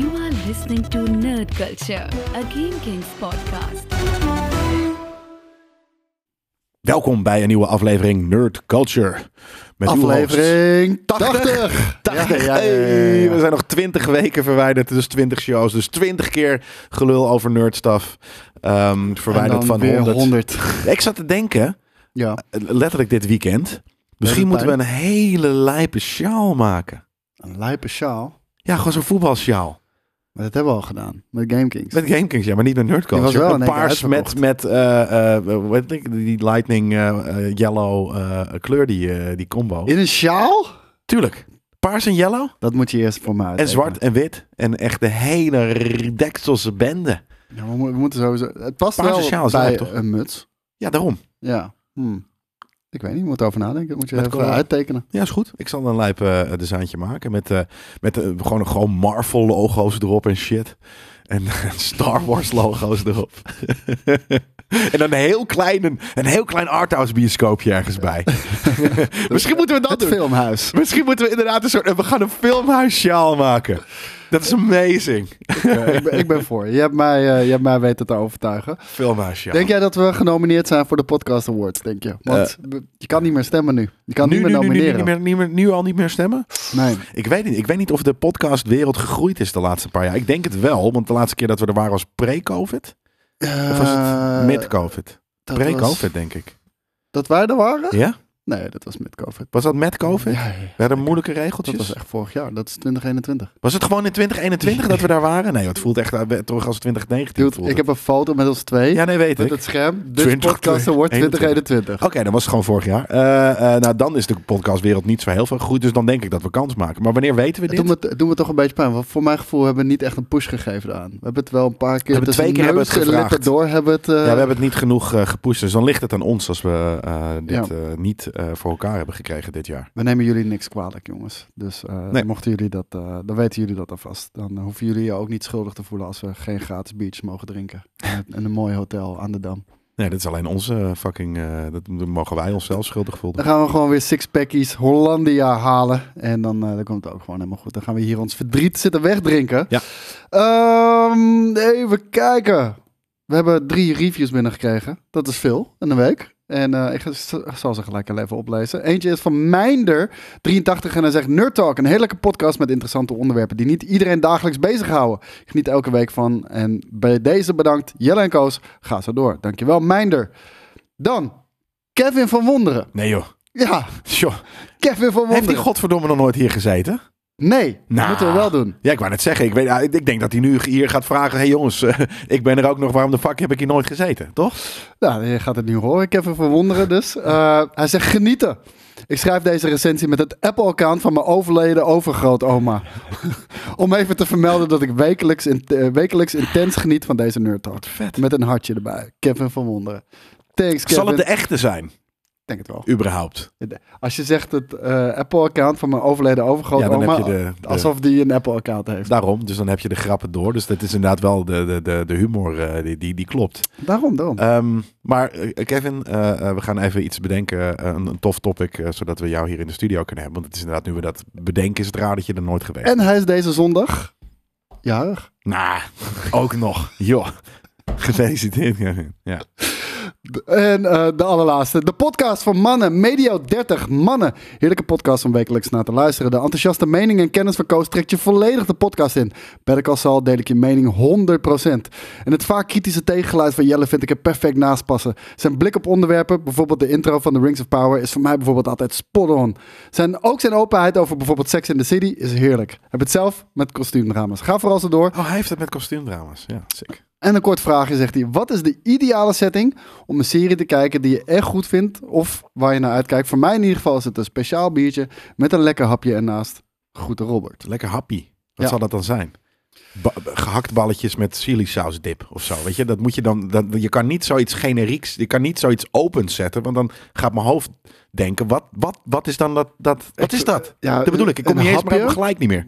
You are listening to Nerd Culture, a Game Kings podcast. Welkom bij een nieuwe aflevering Nerd Culture. Met. Aflevering 80. 80. Ja, ja, ja, Hey, ja. we zijn nog 20 weken verwijderd, dus 20 shows. Dus 20 keer gelul over nerdstuff. Ehm verwijderd van weer 100. 100. Ik zat te denken, Ja, letterlijk dit weekend. Misschien moeten we een hele lijpe sjaal maken. een lijpe sjaal. Ja, gewoon zo'n voetbalsjaal. Maar dat hebben we al gedaan. Met Game Kings. Met GameKings, ja, maar niet met Nerd Die was wel Een paars met, met hoe heet ik, die lightning eh, eh, yellow eh, kleur, die, die combo. In een sjaal? Tuurlijk. Paars en yellow. Dat moet je eerst voor mij En zwart en wit. En echt de hele dekselse bende. Ja, we, mo- we moeten sowieso... Het past Paarse wel sjaal bij toch? een muts. Ja, daarom. Ja. Hm. Ik weet niet, je moet erover nadenken. Dat moet je Met even uittekenen. Ja, is goed. Ik zal een lijp designtje maken. Met, eh, met eh, gewoon, gewoon Marvel logo's erop en shit. En Star Wars logo's erop. en dan een heel klein, een, een heel klein arthouse bioscoopje ergens bij. Misschien moeten we dat Het doen. filmhuis. Misschien moeten we inderdaad een soort... We gaan een filmhuissjaal maken. Dat is amazing. Ja, ik, ben, ik ben voor. Je hebt mij, eh, je hebt mij weten te overtuigen. Filmhuissjaal. Denk jij dat we genomineerd zijn voor de Podcast Awards, denk je? Want je kan niet meer stemmen nu. Je kan nu, niet meer nu, nu, nu, nomineren. niet meer, niet meer, nu al niet meer stemmen? Nee. Ik weet niet. Ik weet niet of de podcastwereld gegroeid is de laatste paar jaar. Ik denk het wel, want de laatste keer dat we er waren was pre-COVID. Of was Eh, het mid-COVID? Pre-COVID, was- denk ik. Dat wij er waren? Ja? Nee, dat was met COVID. Was dat met COVID? Ja, ja, ja. We moeilijke regeltjes. Dat was echt vorig jaar. Dat is 2021. Was het gewoon in 2021 dat we daar waren? Nee, het voelt echt eh, terug als 2019. Dude, voelde ik heb een foto met ons twee. Ja, nee, weet met ik. het scherm. Dutch 20, Podcast Award 2021. Oké, dan was het gewoon vorig jaar. Eh, eh, nou, dan is de podcastwereld niet zo heel veel gegroeid. Dus dan denk ik dat we kans maken. Maar wanneer weten we dit? doet, me, het doet me toch een beetje pijn. Want voor mijn gevoel hebben we niet echt een push gegeven aan. We hebben het wel een paar keer hebben tussen twee keer hebben we het gevraagd. door hebben het... Ja, we hebben het niet genoeg gepusht. Dus dan ligt het aan ons als we dit niet voor elkaar hebben gekregen dit jaar. We nemen jullie niks kwalijk, jongens. Dus eh, Nee. mochten jullie dat, eh, dan weten jullie dat alvast. Dan hoeven jullie je ook niet schuldig te voelen als we geen gratis biertjes mogen drinken. En, en een mooi hotel aan de Dam. Nee, dat is alleen onze fucking... eh, dat mogen wij onszelf schuldig voelen. Dan gaan we gewoon weer sixpackies Hollandia halen. En dan, eh, dan komt het ook gewoon helemaal goed. Dan gaan we hier ons verdriet zitten wegdrinken. Ja. Ehm, even kijken. We hebben drie reviews binnengekregen. Dat is veel in een week. En eh, ik ga- zal ze gelijk even oplezen. Eentje is van Mijnder, 83. En hij zegt... Nerd Talk, een heerlijke podcast met interessante onderwerpen... die niet iedereen dagelijks bezighouden. Ik geniet elke week van. En bij deze bedankt Jelle en Koos. Ga zo door. Dankjewel, Mijnder. Dan Kevin van Wonderen. Nee joh. Ja, Tjoh. Kevin van Wonderen. Heeft die godverdomme nog nooit hier gezeten? Nee, dat Nou. moeten we wel doen. Ja, ik wou net zeggen. Ik, weet, ah, ik denk dat hij nu hier gaat vragen... hey jongens, eh, ik ben er ook nog. Waarom de fuck heb ik hier nooit gezeten? Toch? Nou, je gaat het nu horen. Kevin van Wonderen dus. Eh, hij zegt genieten. Ik schrijf deze recensie met het Apple-account van mijn overleden overgrootoma. Om even te vermelden dat ik wekelijks, in, eh, wekelijks intens geniet van deze Nerd Talk. Vet. Met een hartje erbij. Kevin van Wonderen. Thanks, Kevin. Zal het de echte zijn? Ik denk het wel. Überhaupt. Als je zegt het eh, Apple-account van mijn overleden Ja, overgrootoma... dan heb je de... de- alsof die een Apple-account heeft. Daarom, dus dan heb je de grappen door. Dus dat is inderdaad wel de, de, de, de humor eh, die, die, die klopt. Daarom, daarom. Ehm, maar eh, Kevin, we gaan even iets bedenken. een, een tof topic, eh, zodat we jou hier in de studio kunnen hebben. Want het is inderdaad, nu we dat bedenken, is het raar dat je er nooit geweest en hij is deze zondag jarig. Nou, ook nog. Joh. Gefeliciteerd, Kevin. Ja. En eh, de allerlaatste. De podcast van Mannen. Medio 30 Mannen. Heerlijke podcast om wekelijks naar te luisteren. De enthousiaste mening en kennis van Koos trekt je volledig de podcast in. De Call deel ik je mening 100%. En het vaak kritische tegengeluid van Jelle vind ik er perfect naast passen. Zijn blik op onderwerpen, bijvoorbeeld de intro van The Rings of Power, is voor mij bijvoorbeeld altijd spot on. Zijn, ook zijn openheid over bijvoorbeeld Sex in the City is heerlijk. Heb het zelf met kostuumdrama's. Ga vooral zo door. Oh, hij heeft het met kostuumdrama's. Ja, sick. En een kort vraagje zegt hij. Wat is de ideale setting om een serie te kijken die je echt goed vindt of waar je naar uitkijkt? Voor mij in ieder geval is het een speciaal biertje met een lekker hapje ernaast. Groeten Robert. Lekker happy. Wat Ja. zal dat dan zijn? Ba- gehakt balletjes met chili saus dip of zo. Weet je, dat moet je dan. Dat, je kan niet zoiets generieks. Je kan niet zoiets opens zetten. Want dan gaat mijn hoofd denken: wat, wat, wat is dan dat? dat wat is dat? Ja, dat bedoel ik. Ik kom niet eens hapje? bij gelijk niet meer.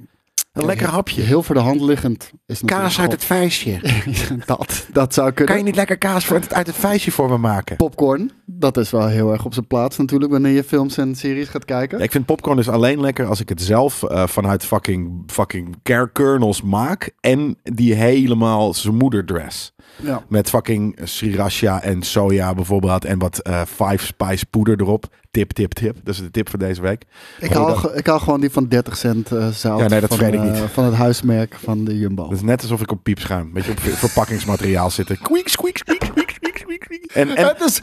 Een lekker hapje. Heel voor de hand liggend is Kaas uit het vuistje. gewoon- dat, dat zou kunnen. Kan je niet lekker kaas voor het- uit het vuistje voor me maken? Popcorn, dat is wel heel erg op zijn plaats natuurlijk wanneer je films en series gaat kijken. Ja, ik vind popcorn dus alleen lekker als ik het zelf eh, vanuit fucking, fucking care kernels maak. En die helemaal zijn moederdress. Ja. Met fucking sriracha en soja bijvoorbeeld. En wat eh, Five Spice poeder erop. Tip, tip, tip. Dat is de tip voor deze week. Ik haal, ik haal gewoon die van 30 cent zout Ja, nee, dat van, weet ik niet. van het huismerk van de Jumbo. Dat is net alsof ik op piepschuim. Weet je, op ver- verpakkingsmateriaal zitten. Squeak, squeak, squeak, squeak, squeak. En, en Het is,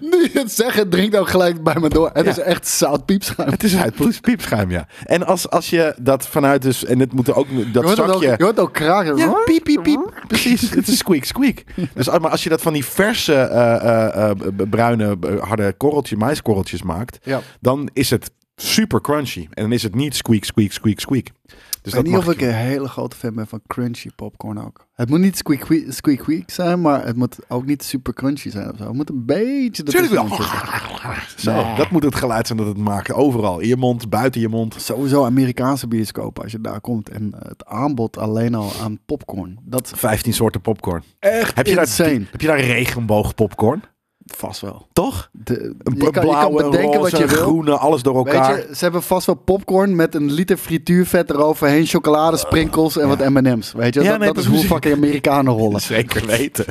nu je het zegt, het drinkt ook gelijk bij me door. Het Ja. is echt zout piepschuim. het is uit piep- piepschuim, ja. En als, als je dat vanuit dus... En het moet ook... Je Dat het ook, zakje... je hoort ook kraken. Ja, piep, piep, piep. Precies, het is squeak, squeak. Dus als- maar als je dat van die verse eh, eh, eh, bruine harde korreltjes, maiskorreltjes maakt, Ja. dan is het super crunchy. En dan is het niet squeak, squeak, squeak, squeak. Dus Ik weet niet of ik een hele grote fan ben van crunchy popcorn ook. Het moet niet squeak squeak, squeak, squeak zijn, maar het moet ook niet super crunchy zijn of zo. Het moet een beetje... Tuurlijk wel. Zo, Nee. dat moet het geluid zijn dat het maakt. Overal. In je mond, buiten je mond. Sowieso Amerikaanse bioscopen als je daar komt. En eh, het aanbod alleen al aan popcorn. Dat 15 soorten popcorn. echt Heb je, daar, insane. heb je daar regenboog popcorn? Vast wel. Toch? De, Een je, kan, je kan blauwe, bedenken roze, wat je wil. groene, alles door Weet elkaar. je, ze hebben vast wel popcorn met een liter frituurvet eroverheen, chocoladesprinkels en wat M&M's. Weet je, Ja, dat, nee, dat is hoe fucking Amerikanen rollen. Zeker weten.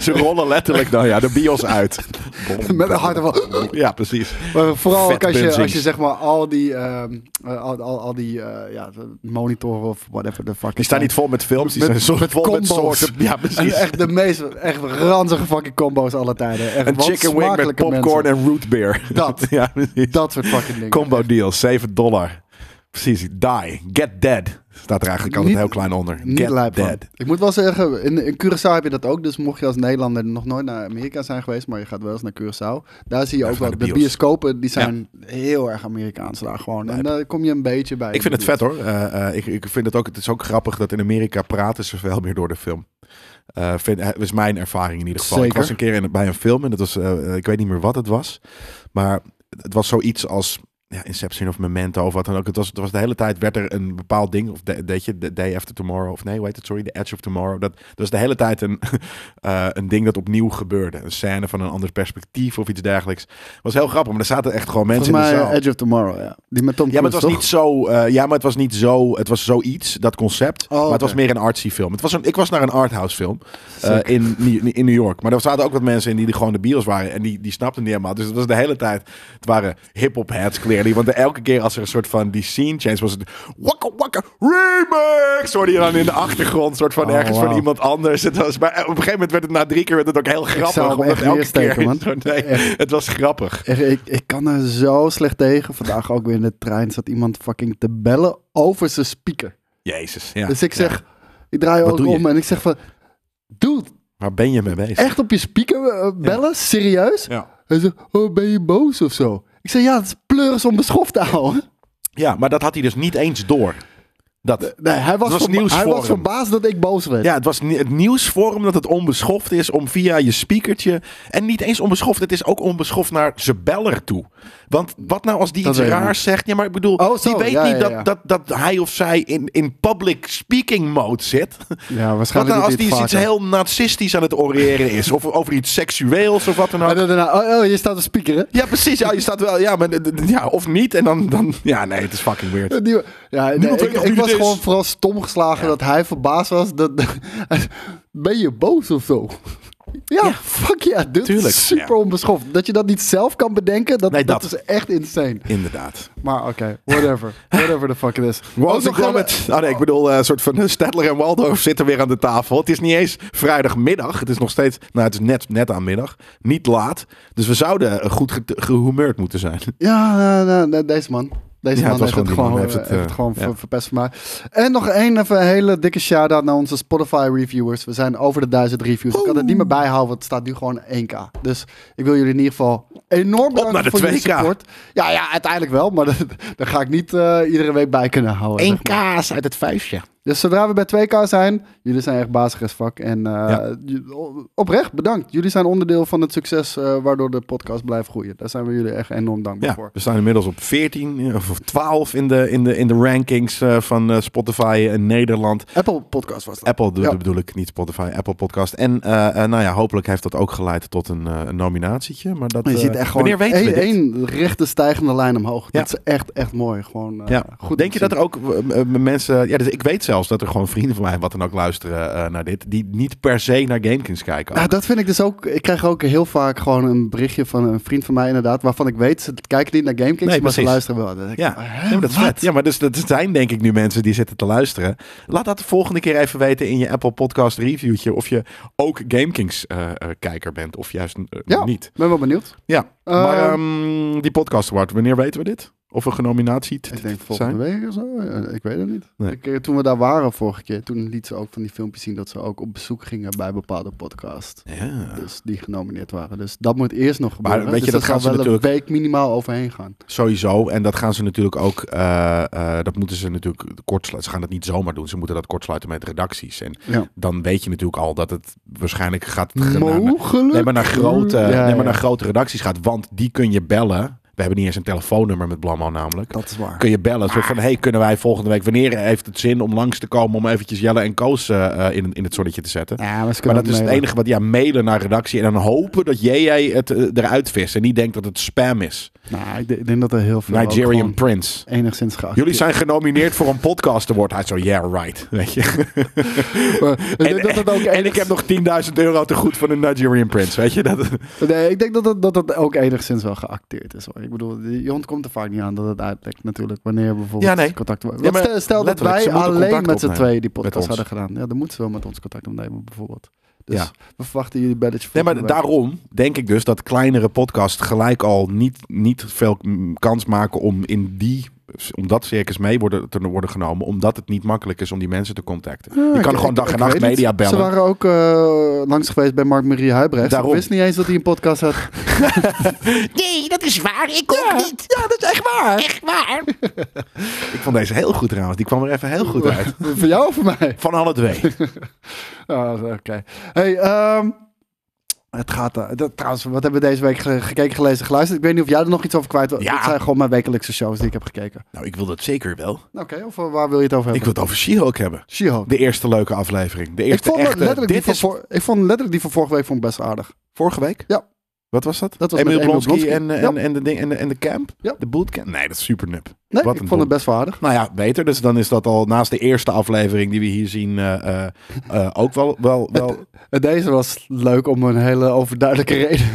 Ze rollen letterlijk dan ja, de bios uit. Met een van... Ja, precies. Maar vooral als je, als je zeg maar al die, ehm, eh, al, al, al die eh, ja, monitoren of whatever the fuck. Die staan niet vol met films, die Met- zijn met vol met combo's. soorten. Ja, En precies. echt de meest echt ranzige fucking combo's aller tijden. Echt Een chicken wing met popcorn mensen. en root beer. Dat. ja. Dat soort fucking dingen. Combo deal, 7 dollar. Precies, die, get dead. Staat er eigenlijk altijd Niet- heel klein onder. Niet Get van. dead. Ik moet wel zeggen, in, in Curaçao heb je dat ook. Dus mocht je als Nederlander nog nooit naar Amerika zijn geweest, maar je gaat wel eens naar Curaçao. Daar zie je ook wel, de, de bios. bioscopen, die zijn heel erg Amerikaans daar gewoon. En daar kom je een beetje bij. Ik vind het vet hoor. Eh, eh, ik, ik vind het ook, het is ook grappig dat in Amerika praten ze veel meer door de film. Eh vind, eh, is mijn ervaring in ieder geval. Ik was een keer in, bij een film en dat was, eh, ik weet niet meer wat het was. Maar het was zoiets als ja, Inception of Memento of wat dan ook. Het was, het was de hele tijd werd er een bepaald ding, of weet je, The Day After Tomorrow, of nee, hoe heet het, sorry, The Edge of Tomorrow. Dat, dat was de hele tijd een, eh, een ding dat opnieuw gebeurde. Een scène van een ander perspectief of iets dergelijks. was heel grappig, maar er zaten echt gewoon mensen Volgens in mij de zaal. Edge of Tomorrow, ja. Die met Tom Ja, maar het was niet zo. eh, ja, maar het was niet zo. Het was zoiets, dat concept. Oh, maar het was meer een artsy film. Het was een, ik was naar een arthouse film eh, in, New- in New York. Maar er zaten ook wat mensen in die gewoon de bios waren. En die, die snapten niet helemaal. Dus het was de hele tijd. Het waren hip-hop heads Want elke keer als er een soort van die scene change was het. Wakka wakka remix! Hoorde je dan in de achtergrond. soort van Oh, ergens van iemand anders. Het was, maar op een gegeven moment werd het na drie keer werd het ook heel grappig. omdat elke neersteken, keer. man. Nee, Echt. het was grappig. Echt, Ik, ik kan er zo slecht tegen. Vandaag ook weer in de trein zat iemand fucking te bellen over zijn speaker. Jezus. Ja. dus ik Ja. zeg, ik draai ook je? om en ik zeg van, dude, Waar ben je mee bezig? echt op je speaker eh, bellen? Serieus? Ja. Hij zegt, oh, ben je boos of zo? Ik zeg, ja, het is pleuris om beschoft te houden. Ja, maar dat had hij dus niet eens door. Dat, Nee, hij was, was nieuws hij was verbaasd dat ik boos werd. ja, het was het nieuws voor hem dat het onbeschoft is om via je speakertje. En niet eens onbeschoft, het is ook onbeschoft naar zijn beller toe. Want wat nou als die Dat iets raars zegt? Ja, maar ik bedoel, Oh, die weet ja, niet ja, dat, ja. Dat, dat hij of zij in, in public speaking mode zit. Ja, Wat waarschijnlijk nou als die iets heel narcistisch aan het oreren is? Of over iets seksueels of wat dan ook. oh, oh, je staat te speakeren. Ja, precies. Ja, je staat wel. Ja, maar ja, of niet. En dan, dan. Ja, nee, het is fucking weird. Die- Ja, nee, ik, ik was gewoon vooral stom geslagen dat hij verbaasd was. Dat, ben je boos of zo? Ja, Ja. fuck ja, Tuurlijk, is super ja. onbeschoft. Dat je dat niet zelf kan bedenken, dat, Nee, dat. dat. is echt insane. Inderdaad. Maar oké, whatever. whatever the fuck it is. Wallace nog en Gromit. Oh nee, ik bedoel, eh, een soort van Stedtler en Waldorf zitten weer aan de tafel. Het is niet eens vrijdagmiddag. Het is nog steeds, nou het is net, net aan middag. Niet laat. Dus we zouden eh, goed ge- gehumeurd moeten zijn. Ja, nou, nou, nou, deze man. Deze Ja, man heeft het gewoon gewoon, heeft het, gewoon eh, ver- ja. verpest voor mij. En nog één even een hele dikke shout-out naar onze Spotify reviewers. We zijn over de duizend reviews. Ik kan het niet meer bijhouden, want het staat nu gewoon 1k. Dus ik wil jullie in ieder geval enorm bedanken voor jullie 2K. support. Ja, ja, uiteindelijk wel, maar daar ga ik niet eh, iedere week bij kunnen houden. zeg maar. kaas uit het vuistje. Dus zodra we bij 2K zijn, jullie zijn echt bazig as fuck. En eh, Ja. oprecht, bedankt. Jullie zijn onderdeel van het succes eh, waardoor de podcast blijft groeien. Daar zijn we jullie echt enorm dankbaar Ja, voor. we staan inmiddels op 14 of 12 in de, in de, in de rankings eh, van Spotify in Nederland. Apple Podcast was dat. Apple Ja. bedoel ik, niet Spotify, Apple Podcast. En nou ja, hopelijk heeft dat ook geleid tot een, een nominatietje. Maar dat, Je eh, ziet echt gewoon één, één rechte stijgende lijn omhoog. Dat is echt, echt mooi. Gewoon, Ja, goed Denk je dat er ook mensen... Ja, dus ik weet zelfs dat er gewoon vrienden van mij, wat dan ook, luisteren eh, naar dit. Die niet per se naar GameKings kijken. Nou, dat vind ik dus ook. Ik krijg ook heel vaak gewoon een berichtje van een vriend van mij, inderdaad, waarvan ik weet, ze kijken niet naar GameKings, Nee, maar ze luisteren wel. Ik, Ja, hè, Nee, maar dat wat? Ja, maar dus, dat zijn denk ik nu mensen die zitten te luisteren. Laat dat de volgende keer even weten in je Apple Podcast reviewtje. Of je ook GameKings eh, eh, kijker bent of juist Ja. niet. ben wel benieuwd. Ja, maar ehm, die podcast award, wanneer weten we dit? Of we genominatie Ik denk volgende zijn? week of zo. Ik weet het niet. Nee. Ik, eh, toen we daar waren vorige keer, toen liet ze ook van die filmpjes zien dat ze ook op bezoek gingen bij bepaalde podcasts. Ja. Dus die genomineerd waren. Dus dat moet eerst nog gebeuren. weet je, dus dat dat gaan ze wel natuurlijk- een week minimaal overheen gaan. Sowieso. En dat gaan ze natuurlijk ook. eh, eh, dat moeten ze natuurlijk kortsluiten. Ze gaan het niet zomaar doen. Ze moeten dat kortsluiten met redacties. En Ja. dan weet je natuurlijk al dat het waarschijnlijk gaat. Mogelijk. Nee, maar naar grote, Ja, nee, maar naar grote redacties gaat. Want die kun je bellen. We hebben niet eens een telefoonnummer met Blammo namelijk. Dat is waar. Kun je bellen. Zo van, hey, kunnen wij volgende week... Wanneer heeft het zin om langs te komen... om eventjes Jelle en Koos eh, eh, in, in het zonnetje te zetten? Ja, maar dat is het enige wat... Ja, mailen naar redactie. En dan hopen dat jij het eh, eruit vist. En niet denkt dat het spam is. Nou, ik, denk- ik denk dat er heel veel Nigerian Prince. enigszins geacteerd Jullie zijn genomineerd voor een podcast award. Hij zo, yeah, right. Weet je? Maar En, dat het ook en ik heb nog 10.000 euro te goed van een Nigerian Prince. Weet je? Dat, Nee, ik denk dat het, dat het ook enigszins wel geacteerd is. Hoor. Ik bedoel, je ontkomt er vaak niet aan dat het uitlekt natuurlijk. Wanneer bijvoorbeeld Ja, nee. contact wordt. Ja, stel, stel dat wij alleen met z'n tweeën die podcast hadden gedaan. Ja, dan moeten ze wel met ons contact opnemen bijvoorbeeld. Dus Ja. we verwachten jullie belletje Nee, maar daarom denk ik dus dat kleinere podcasts gelijk al niet, niet veel kans maken om in die om dat circus mee worden, te worden genomen, omdat het niet makkelijk is om die mensen te contacten. Ja, je ik- kan gewoon dag ik en nacht het. media bellen. Ze waren ook eh, langs geweest bij Mark-Marie Huibrecht. Daarom. Ik wist niet eens dat hij een podcast had. Nee, dat is waar. Ik ook niet. Ja, dat is echt waar. Echt waar. Ik vond deze heel goed trouwens. Die kwam er even heel goed uit. voor jou of voor mij? Van alle twee. Ah, Oké. Hey, ehm, het gaat... eh, dat, trouwens, wat hebben we deze week ge- gekeken, gelezen, geluisterd? Ik weet niet of jij er nog iets over kwijt wil. Ja. Dit zijn gewoon mijn wekelijkse shows die ik heb gekeken. Nou, ik wil dat zeker wel. Oké, of eh, waar wil je het over Ik hebben? wil het over She-Hulk hebben. She-Hulk. De eerste leuke aflevering. De Ik eerste vond, het echte. letterlijk die van ik vond letterlijk die van vorige week vond ik best aardig. vorige week? Ja. Wat was dat? Dat was Emil Blonsky Blonsky. en, eh, Ja. en, en, de ding, en, de, en de camp? Ja. De bootcamp? Nee, dat is super nep. Nee, Wat ik vond het best wel aardig. Nou ja, beter. Dus dan is dat al naast de eerste aflevering die we hier zien eh, eh, ook wel, wel, wel deze was leuk om een hele overduidelijke reden.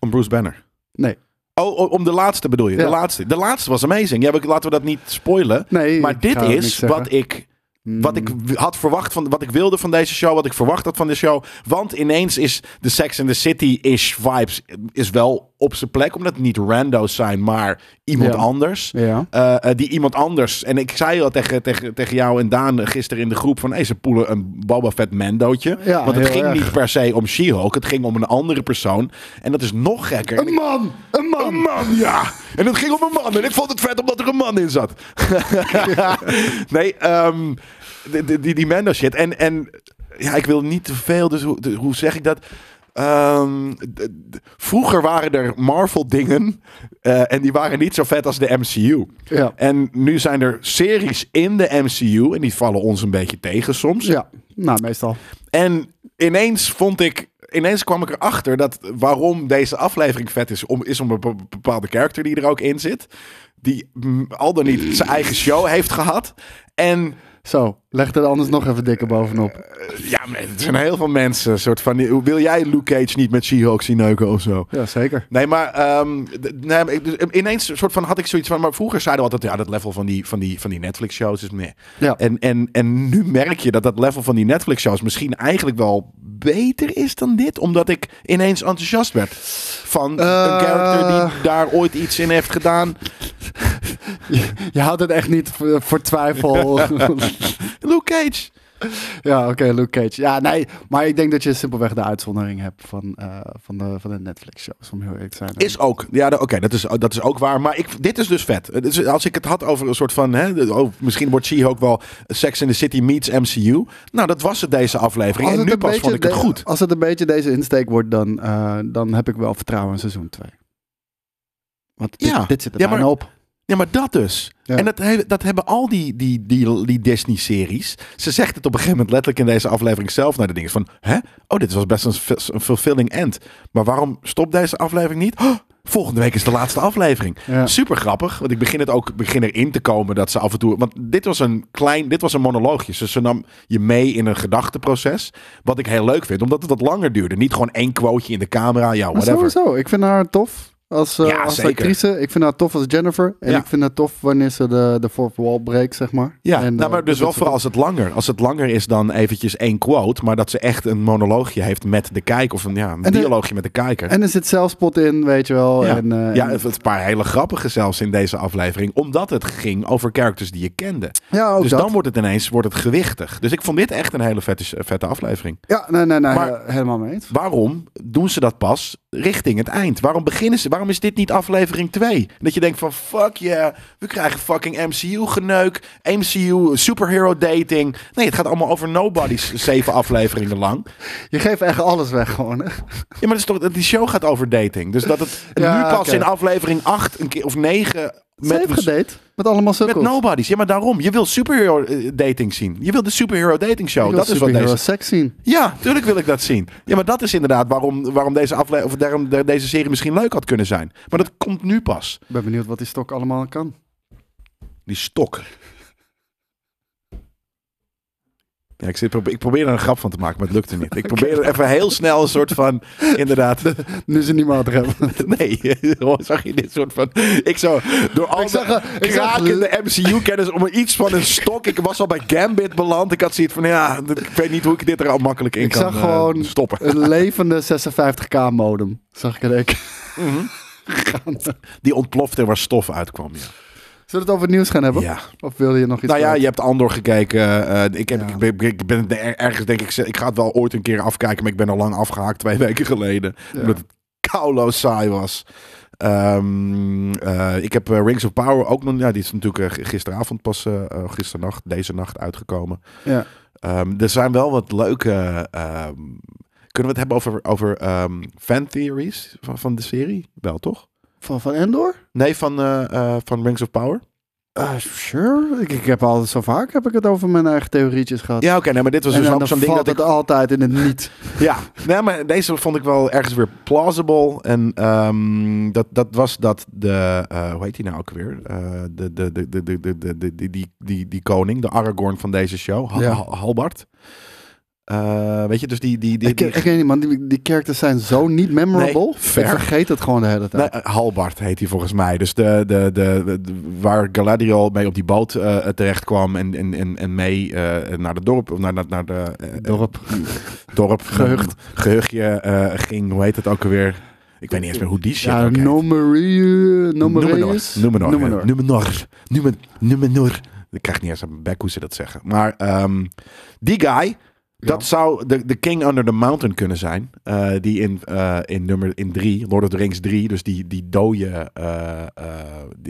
om Bruce Banner. Nee. Oh, om de laatste bedoel je? Ja. De laatste. De laatste was amazing. Ja, we- laten we dat niet spoilen. Nee, Maar dit is wat ik Wat ik had verwacht van wat ik wilde van deze show, wat ik verwacht had van de show. Want ineens is de Sex and the City-ish vibes is wel op zijn plek. Omdat het niet rando's zijn, maar iemand Ja. anders. Ja. Eh, eh, die iemand anders. En ik zei al tegen, tegen, tegen jou en Daan gisteren in de groep van... Hey, ze poelen een Boba Fett Mandootje. Ja, Want het ging erg. niet per se om She-Hulk. Het ging om een andere persoon. En dat is nog gekker. Een man! Een man! Een man, ja. En het ging om een man. En ik vond het vet omdat er een man in zat. nee, ehm, die, die, die shit. En, en ja, ik wil niet te veel, dus hoe, hoe zeg ik dat? Ehm, vroeger waren er Marvel dingen eh, en die waren niet zo vet als de MCU. Ja. En nu zijn er series in de MCU en die vallen ons een beetje tegen soms. Ja, nou meestal. En ineens vond ik, ineens kwam ik erachter dat waarom deze aflevering vet is, om, is om een be- bepaalde karakter die er ook in zit. Die al dan niet zijn eigen show heeft gehad. En Zo, leg er anders nog even dikker bovenop. eh, ja, maar er zijn heel veel mensen. Soort van, wil jij Luke Cage niet met She-Hulk zien neuken of zo? Ja, zeker. Nee, maar ehm, nee, dus ineens soort van had ik zoiets van. Maar vroeger zeiden we altijd: ja, dat level van die, van die, van die Netflix-shows is meer. Ja. En, en, en nu merk je dat dat level van die Netflix-shows misschien eigenlijk wel beter is dan dit. Omdat ik ineens enthousiast werd van een Eh. character die daar ooit iets in heeft gedaan. Je had het echt niet voor, voor twijfel. Luke Cage. Ja, oké, Luke Cage. Ja, nee, maar ik denk dat je simpelweg de uitzondering hebt van, eh, van, de, van de Netflix-shows, om heel eerlijk te zijn. Is ook. Ja, oké, dat, is, dat is ook waar. Maar ik, dit is dus vet. Is- als ik het had over een soort van... Hè, oh, misschien wordt She-Hulk wel Sex in the City meets MCU. Nou, dat was het deze aflevering. En nu pas vond ik het de- goed. Als het een beetje deze insteek wordt, dan, eh, dan heb ik wel vertrouwen in seizoen 2. Want dit, Ja. dit zit er Ja, maar- op. Ja, maar dat dus. Ja. En dat, he- dat hebben al die, die, die, die Disney-series. Ze zegt het op een gegeven moment letterlijk in deze aflevering zelf naar de dingen. Van, hè? Oh, dit was best een, fulfilling end. Maar waarom stopt deze aflevering niet? Oh, volgende week is de laatste aflevering. Ja. Super grappig, want ik begin het ook begin erin te komen dat ze af en toe. Want dit was een klein, dit was een monoloogje. Dus ze nam je mee in een gedachteproces. Wat ik heel leuk vind, omdat het wat langer duurde. Niet gewoon één quoteje in de camera. Ja, Maar whatever. sowieso, ik vind haar tof als, eh, Ja, als actrice. Ik vind haar tof als Jennifer. En Ja. ik vind haar tof wanneer ze de, de fourth wall breekt, zeg maar. Ja, en, nou, eh, maar dus wel vooral als het langer. Als het langer is dan eventjes één quote, maar dat ze echt een monoloogje heeft met de kijker of een, ja, een En de- dialoogje met de kijker. En er zit zelfspot in, weet je wel. ja, En, eh, ja, het een paar hele grappige zelfs in deze aflevering, omdat het ging over characters die je kende. ja, dus dat. dan wordt het ineens wordt het gewichtig. Dus ik vond dit echt een hele vette, vette aflevering. Ja, nee, nee, nee, Maar- helemaal mee. Waarom doen ze dat pas richting het eind? Waarom beginnen ze? Waarom is dit niet aflevering 2? Dat je denkt van fuck yeah, we krijgen fucking MCU geneuk, MCU superhero dating. Nee, het gaat allemaal over nobodies zeven afleveringen lang. Je geeft echt alles weg gewoon. Hè? Ja, maar dat is toch, die show gaat over dating. Dus dat het Ja, nu pas in aflevering 8 een keer, of 9 Ze heeft met, gedate met allemaal met sukkels. nobodies. Ja, maar daarom. Je wil superhero eh, dating zien. Je wil de superhero dating show. Dat is wat superhero deze. seks zien. Ja, tuurlijk wil ik dat zien. Ja, maar dat is inderdaad waarom, waarom deze aflevering of daarom de- deze serie misschien leuk had kunnen zijn. Maar dat komt nu pas. Ik ben benieuwd wat die stok allemaal kan. Die stok. Ja, ik, zit, ik probeer er een grap van te maken, maar het lukte niet. Ik probeer even heel snel een soort van, inderdaad, Nu ze niet meer had hebben. Nee, oh, zag je dit soort van... Ik zo, door al de krakende MCU-kennis om iets van een stok... Ik was al bij Gambit beland. Ik had zoiets van, ja, ik weet niet hoe ik dit er al makkelijk in Ik kan zag eh, gewoon stoppen. Een levende 56k modem. Zag ik er ik. Die ontplofte waar stof uitkwam, ja. Zullen we het over het nieuws gaan hebben? Ja. Of wilde je nog iets Nou ja, je hebt Andor gekeken. eh, ik, heb, Ja. ik, ben, ik ben er- ergens, denk ik, ik ga het wel ooit een keer afkijken, maar ik ben al lang afgehaakt, twee weken geleden. Ja. Omdat het kauloos saai was. Ehm, eh, ik heb eh, Rings of Power ook nog, ja, die is natuurlijk gisteravond pas, eh, gisternacht, deze nacht uitgekomen. Ja. Ehm, er zijn wel wat leuke. ehm, kunnen we het hebben over, over fan theories van, van de serie? Wel toch? Van, van Endor? Nee, van, eh, eh, van Rings of Power. Uh, sure. Ik, ik, heb al zo vaak heb ik het over mijn eigen theorietjes gehad. Ja, oké, nee, maar dit was dus zo'n ding dat ik altijd in het niet. ja, nee, maar deze vond ik wel ergens weer plausible. En ehm, dat, dat was dat de, eh, hoe heet hij nou ook weer? De, de, de, de, de, de, die, die, die, koning, de Aragorn van deze show, Hal. Halbart. Eh, weet je, dus die... die, die, ik, die ik weet niet, man. Die, die characters zijn zo niet memorable. Nee, ik fair. vergeet het gewoon de hele tijd. Nee, eh, Halbard heet hij volgens mij. Dus de, de, de, waar Galadriel mee op die boot eh, terecht kwam en, en, en, en mee naar de dorp, of naar, naar, naar de Dorp. dorp Gehucht. gehuchtje eh, ging. Hoe heet het ook alweer? Ik weet niet eens meer hoe die shit Ja, ook. Nomerie- Numenor. Numenor. Numenor. Numenor. Numen- Numenor. Ik krijg niet eens aan mijn bek hoe ze dat zeggen. Maar ehm, die guy, dat zou de, de King Under the Mountain kunnen zijn. Eh, die in, eh, in nummer in 3, Lord of the Rings 3, dus die, die dode, eh,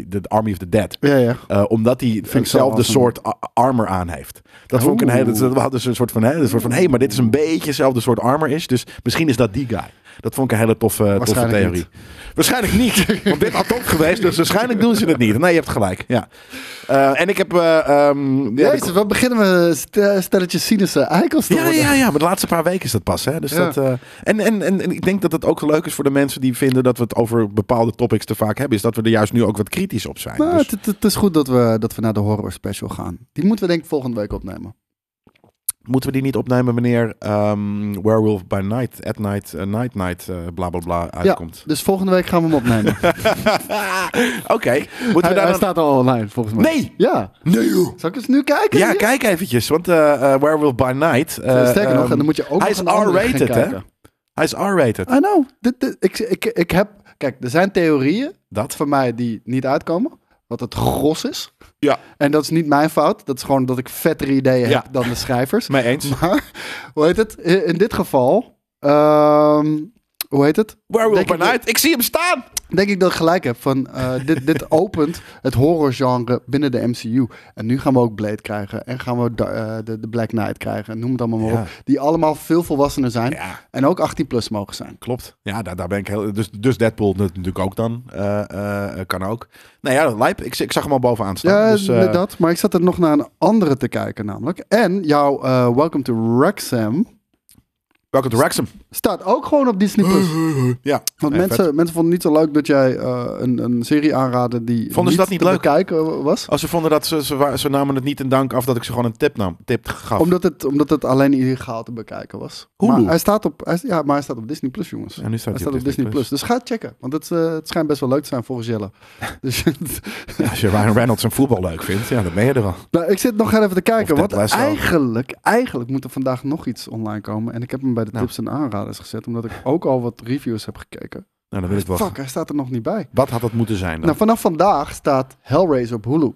de Army of the Dead. Ja, ja. Omdat hij hetzelfde awesome. soort armor aan heeft. Dat vond ik een hele. We hadden dus een soort van. Hé, een soort van. Hé, maar dit is een beetje hetzelfde soort armor is. Dus misschien is dat die guy. Dat vond ik een hele toffe, toffe theorie. niet. Waarschijnlijk niet. Want dit had top geweest. Dus waarschijnlijk doen ze het niet. Nee, je hebt gelijk. Ja. Eh, en ik heb. eh, ehm, ja, Jezus, wat beginnen we st- stelletje cynische eikels te ja, worden. ja, ja, maar de laatste paar weken is dat pas. Hè? Dus Ja. dat, eh, en, en, en, en ik denk dat het ook leuk is voor de mensen die vinden dat we het over bepaalde topics te vaak hebben. Is dat we er juist nu ook wat kritisch op zijn. Maar Dus- het, het- het is goed dat we, dat we naar de horror special gaan. Die moeten we denk ik volgende week opnemen. Moeten we die niet opnemen wanneer ehm, Werewolf by Night, at Night, eh, Night Night, eh, bla bla bla uitkomt? Dus volgende week gaan we hem opnemen. Oké, moeten we hij, daar hij dan... staat al online volgens mij. Nee! Ja. Nee joh! Zal ik eens nu kijken? Ja, hier? kijk eventjes, want eh, Werewolf by Night... Sterker nog, ehm, en dan moet je ook hij nog is R-rated, hè? Hij is R-rated. I know. Dit, dit- ik, ik, ik heb... Kijk, er zijn theorieën Dat? van mij die niet uitkomen. wat het gros is. Ja. En dat is niet mijn fout. Dat is gewoon dat ik vettere ideeën Ja. heb dan de schrijvers. Mee eens. Maar, hoe heet het? In in dit geval, ehm, hoe heet het? Werewolf by Night. Ik zie hem staan. Denk ik dat ik gelijk heb van, eh, dit, dit opent het horrorgenre binnen de MCU. En nu gaan we ook Blade krijgen. En gaan we eh, de, de Black Knight krijgen. Noem het allemaal maar Ja. op. Die allemaal veel volwassener zijn. Ja, En ook 18 plus mogen zijn. klopt. Ja, daar, daar ben ik heel... Dus, dus Deadpool natuurlijk ook dan. Eh, kan ook. Nou ja, Lijp. Ik, ik zag hem al bovenaan staan. Ja, dus, dat. Maar ik zat er nog naar een andere te kijken namelijk. En jouw Welcome to Wrexham Welcome to Wrexham. staat ook gewoon op Disney+. Plus. Ja. Want Nee, mensen, mensen vonden het niet zo leuk dat jij eh, een, een serie aanraadde die Vonden ze dat niet te leuk? bekijken was. Als ze vonden dat ze, ze, ze namen het niet in dank af dat ik ze gewoon een tip nam. Tip gaf. Omdat het, omdat het alleen illegaal te bekijken was. Hulu. Maar hij staat op, hij, ja, maar hij staat op Disney Plus, jongens. Ja, nu staat hij staat op Disney Plus. Dus ga het checken. Want het, eh, het schijnt best wel leuk te zijn volgens Jelle. dus, Ja, als je Ryan Reynolds een voetbal leuk vindt, ja, dan ben je er al. nou, ik zit nog even te kijken. Want eigenlijk, eigenlijk moet er vandaag nog iets online komen. En ik heb hem bij de Nou. tips en aanraders gezet. Omdat ik ook al wat reviews heb gekeken. Nou, dan wil ik. Fuck, hij staat er nog niet bij. Wat had dat moeten zijn dan? Nou, vanaf vandaag staat Hellraiser op Hulu.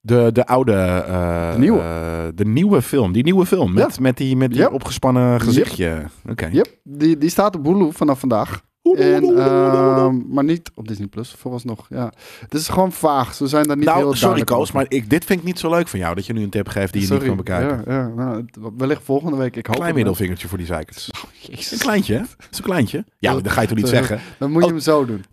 de, de oude... eh, De nieuwe. eh, de nieuwe film. Die nieuwe film. Met, Ja. met die, met die Yep. opgespannen gezichtje. Oké. Yep, die, die staat op Hulu vanaf vandaag. En, maar niet op Disney Plus, vooralsnog. Ja. Het is gewoon vaag. Ze zijn daar niet Nou, sorry Koos, maar ik, dit vind ik niet zo leuk van jou. Dat je nu een tip geeft die je niet kan bekijken. Ja, ja, nou, wellicht volgende week. Ik hoop Klein middelvingertje voor die zeikers. Een kleintje, hè? Een kleintje. Ja, dat ga je toch niet zeggen? Dan moet je hem zo doen.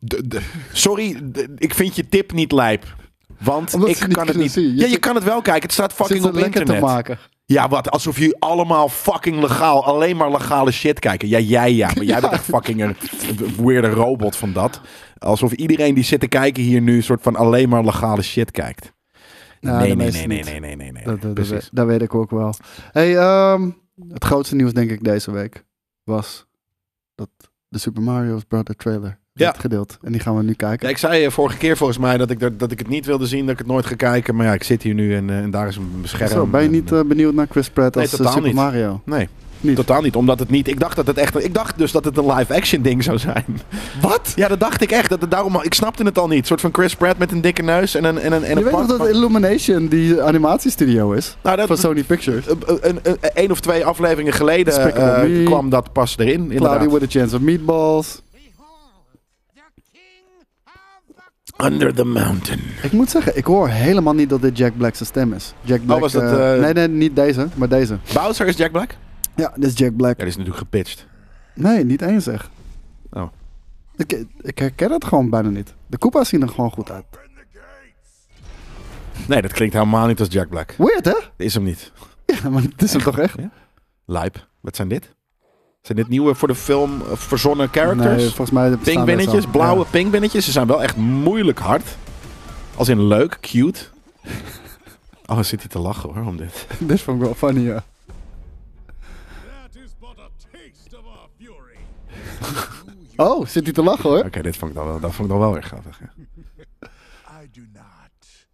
Sorry, ik vind je tip niet lijp. Want Omdat ik kan het niet. zien. Je ja, je kan het wel kijken. Het staat fucking op internet. te maken. Ja, wat? Alsof jullie allemaal fucking legaal, alleen maar legale shit kijken. Ja, jij ja, maar jij Ja. bent echt fucking een weirde robot van dat. Alsof iedereen die zit te kijken hier nu soort van alleen maar legale shit kijkt. Nou, nee, nee, nee, nee, nee, nee, nee, nee. Dat, dat, dat, Precies. weet- dat weet ik ook wel. Hey, ehm, het grootste nieuws denk ik deze week was dat de Super Mario Brother trailer Ja. gedeeld. En die gaan we nu kijken. Ja, ik zei eh, vorige keer volgens mij dat ik, er, dat ik het niet wilde zien, dat ik het nooit ga kijken. Maar ja, ik zit hier nu en, eh, en daar is een scherm. Zo, ben je niet En, eh, benieuwd naar Chris Pratt Nee, als Super niet. Mario? nee, Niet. totaal niet. Omdat het niet. Ik dacht dat het echt. Ik dacht dus dat het een live-action ding zou zijn. Wat? Ja, dat dacht ik echt. Dat het daarom, ik snapte het al niet. Een soort van Chris Pratt met een dikke neus en een en een en Je een weet dat Illumination die animatiestudio is? nou, dat, Van Sony Pictures. een, een, een, een of twee afleveringen geleden kwam dat pas erin. Cloudy with a Chance of Meatballs. Under the mountain. Ik moet zeggen, ik hoor helemaal niet dat dit Jack Black's stem is. Jack Black, was dat, eh, eh, nee, nee, niet deze, maar deze. Bowser is Jack Black? Ja, dit is Jack Black. Ja, die is natuurlijk gepitcht. Nee, niet eens zeg. Oh. Ik, ik herken het gewoon bijna niet. De Koopa's zien er gewoon goed uit. Nee, dat klinkt helemaal niet als Jack Black. Weird, hè? Dat is hem niet. Ja, maar het is hem toch echt? Lijp. Wat zijn dit? Zijn dit nieuwe voor de film verzonnen characters? Nee, volgens mij Pinkbinnetjes, blauwe pinkbinnetjes. Ze zijn wel echt moeilijk hard. Als in leuk, cute. Oh, zit hij te lachen hoor, om dit. Ja. Dit vond ik wel funny, ja. Oh, zit hij te lachen hoor. Oké, dit vond ik dan wel, dat vond ik dan wel weer grappig. ja. I do not.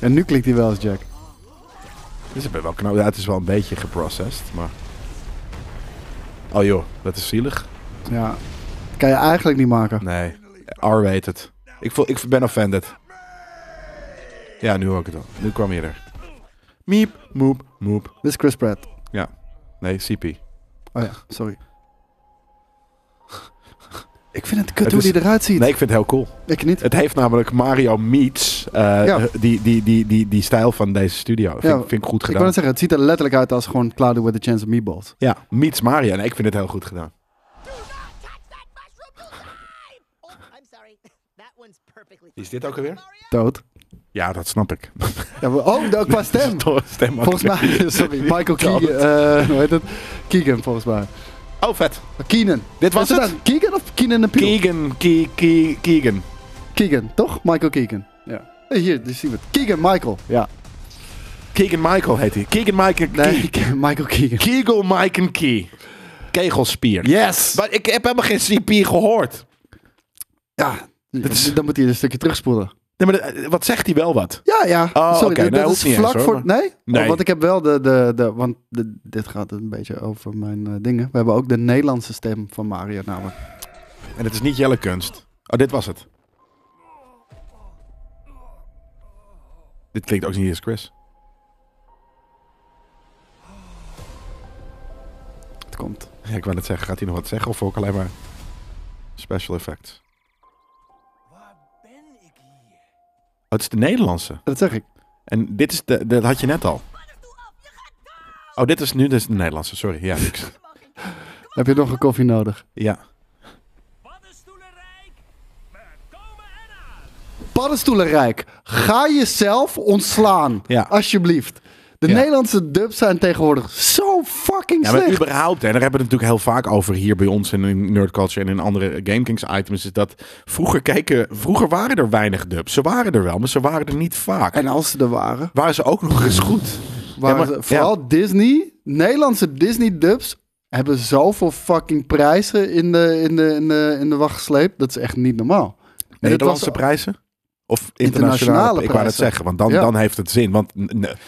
En nu klinkt hij wel als Jack. Dit is wel knap. Ja, het is wel een beetje geprocessed, maar... Oh joh, dat is zielig. Ja. Kan je eigenlijk niet maken. Nee, R-rated. Ik, voel, ik ben offended. Ja, nu hoor ik het al. Nu kwam je er. Miep, moep, moep. Dit is Chris Pratt. Nee, CP. Oh ja, sorry. Ik vind het kut Het hoe is- die eruit ziet. Nee, ik vind het heel cool. Ik niet. Het heeft namelijk Mario meets eh, Ja. die, die, die, die, die stijl van deze studio. Vind, Ja, vind ik goed Ik gedaan. wil zeggen, het ziet er letterlijk uit als gewoon Cloudy with a Chance of Meatballs. Ja, meets Mario. Nee, ik vind het heel goed gedaan. Is dit ook alweer? Dood. Ja, dat snap ik. Ja, maar- oh, dat- qua stem. Volgens mij, sorry, Michael Keegan. eh, hoe heet het? Keegan, volgens mij. Oh, vet. Keenan. Dit was Is het? dan Keegan of Keenan en Peele? Keegan, Ke- Ke- Keegan. Keegan, toch? Michael Keegan. Ja. Eh, Hier, die zien we het. Keegan Michael. Ja. Keegan Michael heet hij. Keegan Michael Nee, Michael Keegan. Mike en Key. Kegelspier. Yes! Maar ik heb helemaal geen CP gehoord. Ja, is- dan moet hij een stukje terugspoelen. Nee, maar de- wat zegt hij wel wat? Ja, ja. Oh, Sorry, oké. dit- Nee, dat is eens, vlak hoor, voor... Nee? Nee. Oh, want ik heb wel de... de, de want de- dit gaat een beetje over mijn eh, dingen. We hebben ook de Nederlandse stem van Mario namelijk. En het is niet Jelle Kunst. Oh, dit was het. Dit klinkt ook niet als Chris. Het komt. Ja, ik wou net zeggen, gaat hij nog wat zeggen of ook alleen maar special effects? Het is de Nederlandse. Dat zeg ik. En dit is de, dat had je net al. Oh, dit is nu dus de Nederlandse, sorry. Ja, niks. Heb je nog een koffie nodig? ja. Paddenstoelenrijk. Ga jezelf ontslaan. Ja. Alsjeblieft. De Ja. Nederlandse dubs zijn tegenwoordig zo fucking Ja, maar slecht. überhaupt, en daar hebben we het natuurlijk heel vaak over hier bij ons en in Nerd Culture en in andere GameKings items, is dat vroeger keken, vroeger waren er weinig dubs. Ze waren er wel, maar ze waren er niet vaak. En als ze er waren, waren ze ook nog eens goed. waren maar- ze- vooral Disney, Nederlandse Disney dubs hebben zoveel fucking prijzen in de, in de, in de, in de wacht gesleept. Dat is echt niet normaal. Nederlandse was- prijzen? Of Internationale internationale? Ik wou het prijzen. zeggen, want dan, Ja. dan heeft het zin. Want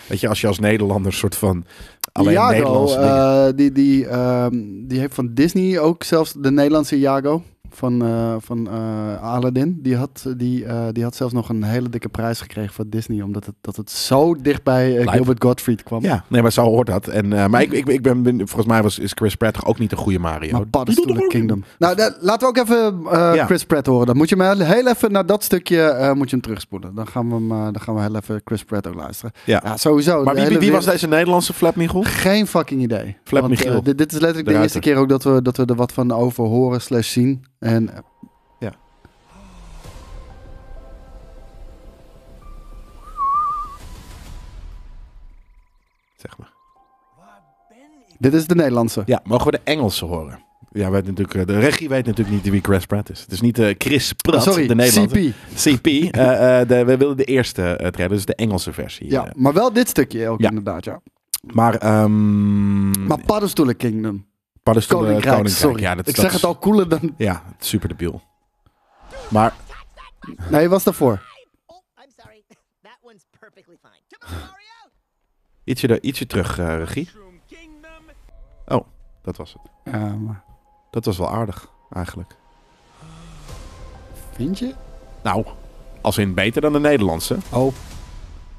weet je, als je als Nederlander soort van alleen Iago, Nederlandse eh, die, die, ehm, die heeft van Disney ook zelfs de Nederlandse Iago van, eh, van eh, Aladdin. Die had, die, eh, die had zelfs nog een hele dikke prijs gekregen van Disney. Omdat het, dat het zo dicht bij. Gilbert Gottfried kwam. Ja, nee, maar zo hoort dat. En, maar ik, ik, ik ben, ben- volgens mij was, is Chris Pratt toch ook niet een goede Mario. Maar Paddenstoelen Kingdom. Nou, laten we ook even Ja. Chris Pratt horen. Dan moet je me heel even naar dat stukje moet je hem terugspoelen. Dan gaan we, hem, dan gaan we heel even Chris Pratt ook luisteren. Ja. sowieso. Maar wie, wie, was deze Nederlandse Flap Michel? Geen fucking idee. Flap Want, Michiel. eh, dit, dit is letterlijk de De eerste keer ook dat we, dat we er wat van over horen slash zien. En eh, Zeg maar. dit is de Nederlandse. Ja, mogen we de Engelse horen? Ja, weet natuurlijk, eh, de regie weet natuurlijk niet wie Chris Pratt is. Het is niet eh, Chris Pratt, Oh, sorry, de Nederlandse. CP. CP. de, we willen de eerste uh, trailer, dus de Engelse versie. Ja, maar wel dit stukje ook Ja. inderdaad, ja. maar, ehm Maar Paddenstoelen Kingdom. Paddenstoelen, Koninkrijk, Koninkrijk. sorry. Ja, dat, ik dat zeg is- het al cooler dan... Ja, het is super debiel. Maar Nee, was daarvoor. Ietsje, er, ietsje terug, eh, regie. Oh, dat was het. Ja, maar Dat was wel aardig, eigenlijk. vind je? Nou, als in beter dan de Nederlandse. Oh,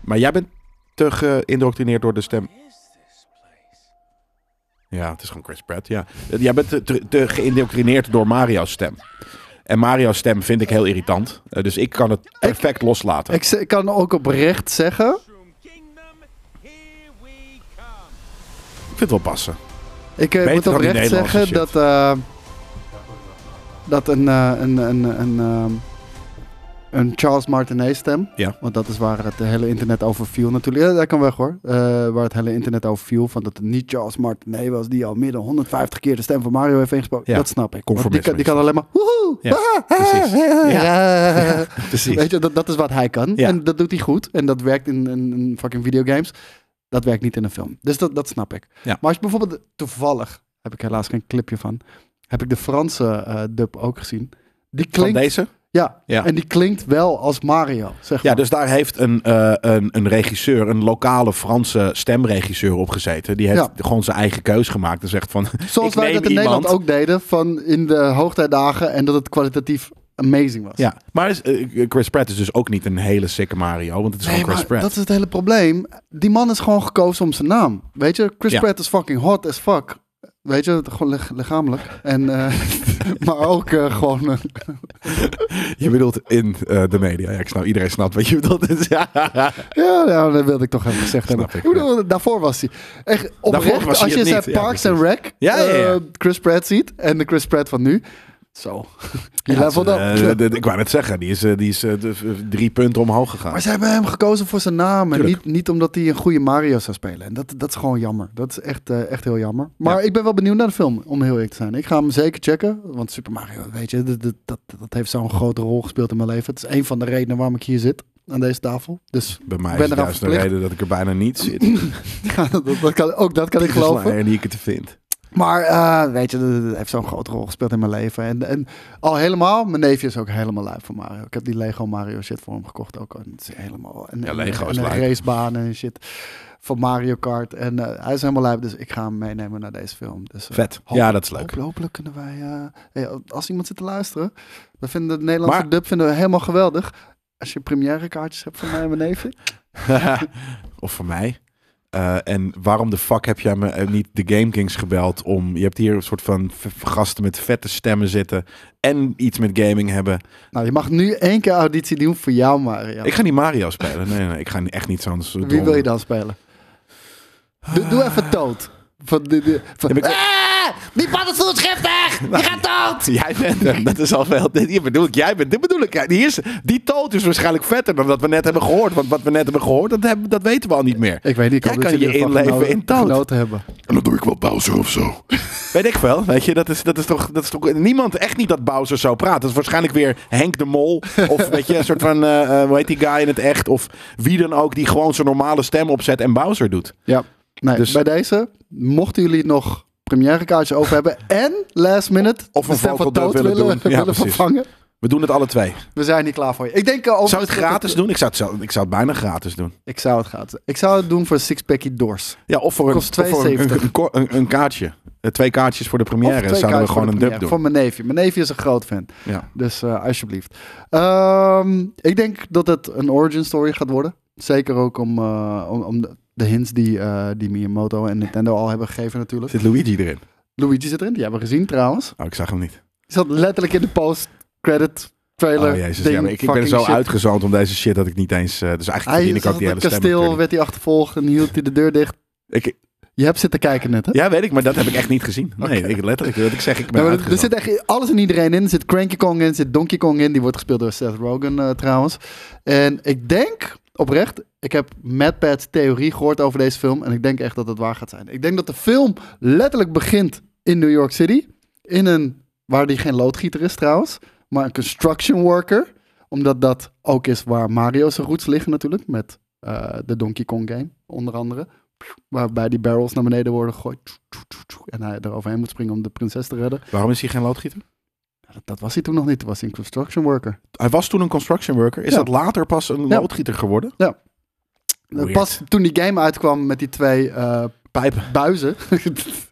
Maar jij bent te geïndoctrineerd door de stem. Ja, het is gewoon Chris Pratt, ja. Jij bent te, te, te geïndoctrineerd door Mario's stem. En Mario's stem vind ik heel irritant. Eh, dus ik kan het perfect loslaten. ik, kan ook oprecht zeggen... Ik vind het wel passen. Ik eh, moet oprecht zeggen dat, eh, dat een, een, een, een, een Charles Martinet stem, Ja. want dat is waar het hele internet over viel natuurlijk. Ja, dat kan weg hoor. Eh, waar het hele internet over viel, van dat het niet Charles Martinet was die al meer dan 150 keer de stem van Mario heeft ingesproken. Ja, Dat snap ik. Die, kan, die kan alleen maar... woehoe, Ja, ah, precies. ah, Ja. ah. Precies. Weet je, dat, dat is wat hij kan. En dat doet hij goed. En dat werkt in, in, in fucking videogames. Dat werkt niet in een film. Dus dat, dat snap ik. Maar als je bijvoorbeeld toevallig, heb ik helaas geen clipje van, heb ik de Franse eh, dub ook gezien. Die Van klinkt, deze? Ja, Ja. en die klinkt wel als Mario, zeg Ja, maar. dus daar heeft een, eh, een, een regisseur, een lokale Franse stemregisseur op gezeten. Die heeft Ja. gewoon zijn eigen keus gemaakt. En zegt van, Zoals wij dat in iemand- Nederland ook deden, van in de hoogtijdagen en dat het kwalitatief amazing was. Ja, maar eh, Chris Pratt is dus ook niet een hele sikke Mario, want het is Nee, gewoon Chris maar Pratt. dat is het hele probleem. Die man is gewoon gekozen om zijn naam. Weet je, Chris Ja. Pratt is fucking hot as fuck. Weet je, gewoon lich- lichamelijk. En, eh, maar ook eh, gewoon... eh, Je bedoelt in de media. Ja, ik snap, iedereen snapt wat je bedoelt. Dus ja. ja, ja, dat wilde ik toch even gezegd hebben. Ik, bedoel, daarvoor was hij. Echt oprecht, was hij als je zijn. Ja, Parks and Rec Ja, ja, ja. Chris Pratt ziet en de Chris Pratt van nu. Zo, die Ja, up. eh, ik wou net zeggen, die is, eh, die is eh, drie punten omhoog gegaan. Maar ze hebben hem gekozen voor zijn naam. En niet, niet omdat hij een goede Mario zou spelen. En dat, dat is gewoon jammer. Dat is echt, echt heel jammer. Maar Ja. ik ben wel benieuwd naar de film, om heel eerlijk te zijn. Ik ga hem zeker checken. Want Super Mario, weet je, dat, dat, heeft zo'n grote rol gespeeld in mijn leven. Het is een van de redenen waarom ik hier zit, aan deze tafel. Dus Bij mij ben is het juist de reden dat ik er bijna niet zit. ja, dat, dat kan, ook dat kan ik geloven. En die ik het vind. Maar eh, weet je, dat, heeft zo'n grote rol gespeeld in mijn leven. En, en al helemaal, mijn neefje is ook helemaal lijp van Mario. Ik heb die Lego Mario shit voor hem gekocht ook. En het is helemaal... En, Ja, Lego en is racebaan en shit van Mario Kart. En eh, hij is helemaal lijp, dus ik ga hem meenemen naar deze film. Dus, eh, Vet. Ja, dat is leuk. hopelijk kunnen wij... hey, als iemand zit te luisteren, we vinden de Nederlandse Maar- dub vinden we helemaal geweldig. Als je première kaartjes hebt van mij en mijn neefje, of voor mij. Eh, en waarom de fuck heb jij me eh, niet de Game Kings gebeld om... Je hebt hier een soort van gasten met vette stemmen zitten en iets met gaming hebben. Nou, je mag nu één keer auditie doen voor jou, Mario. Ik ga niet Mario spelen. Nee, nee, ik ga echt niet zo'n... zo Wie dom- wil je dan spelen? Doe, doe even Toad. Van de, de, van, ik- Ah, die paddenstoel gaat dood! Jij bent hem. Dat is al wel. Dit bedoel ik. Jij bent. Dit bedoel ik. Die, is, die toot is waarschijnlijk vetter dan wat we net hebben gehoord. Want wat we net hebben gehoord, dat, hebben, dat weten we al niet meer. ik weet niet, ik Jij kan jullie je inleven in hebben. En dan doe ik wel Bowser of zo. Weet ik wel. Weet je, dat is, dat is, toch, dat is toch. Niemand, echt niet dat Bowser zo praat. Dat is waarschijnlijk weer Henk de Mol. Of weet je, een soort van. eh, eh, hoe heet die guy in het echt? Of wie dan ook die gewoon zijn normale stem opzet en Bowser doet. Ja, nee, Dus- bij deze, mochten jullie nog premièrekaartjes over hebben en last minute Of een vocal Toad willen willen, doen. Ja, willen precies. vervangen, We doen het alle twee. we zijn niet klaar voor je. Ik denk uh, Zou het gratis doen? Ik zou het, ik zou het bijna gratis doen. Ik zou het gratis. Ik zou het doen voor Sixpacky Doors. Ja, of voor een, Kost of voor een, 72. een, een, kaartje. Eh, twee kaartjes voor de première. Zouden we gewoon een dub doen. Voor mijn neefje. Mijn neefje is een groot fan. Ja. Dus eh, alsjeblieft. Ehm, ik denk dat het een origin story gaat worden. Zeker ook om, om, om de, de hints die, eh, die Miyamoto en Nintendo al hebben gegeven natuurlijk. Zit Luigi erin? Luigi zit erin. Die hebben we gezien trouwens. Oh, ik zag hem niet. Die zat letterlijk in de post-credit trailer. Oh jezus, ding, ja, maar ik, ik ben zo shit. uitgezoond om deze shit dat ik niet eens... eh, dus eigenlijk Hij ik ook die hele het stem. kasteel, werd hij achtervolgd en hield hij de deur dicht. Ik, Je hebt zitten kijken net, hè? ja, weet ik, maar dat heb ik echt niet gezien. Nee, ik, letterlijk, wat ik zeg, ik ben Ja, er- zit echt alles en iedereen in. Er zit Cranky Kong in, er zit Donkey Kong in. Die wordt gespeeld door Seth Rogen eh, trouwens. En ik denk oprecht, ik heb Matt Pat's theorie gehoord over deze film. En ik denk echt dat het waar gaat zijn. Ik denk dat de film letterlijk begint in New York City. In een, waar die geen loodgieter is trouwens. Maar een construction worker. Omdat dat ook is waar Mario zijn roots liggen natuurlijk. Met eh, de Donkey Kong game onder andere. Waarbij die barrels naar beneden worden gegooid. En hij er overheen moet springen om de prinses te redden. Waarom is hij geen loodgieter? Dat, dat was hij toen nog niet. Toen was hij een construction worker. Hij was toen een construction worker. Is Ja. dat later pas een Ja. loodgieter geworden? Weird. Pas toen die game uitkwam met die twee eh, Pijpen. buizen.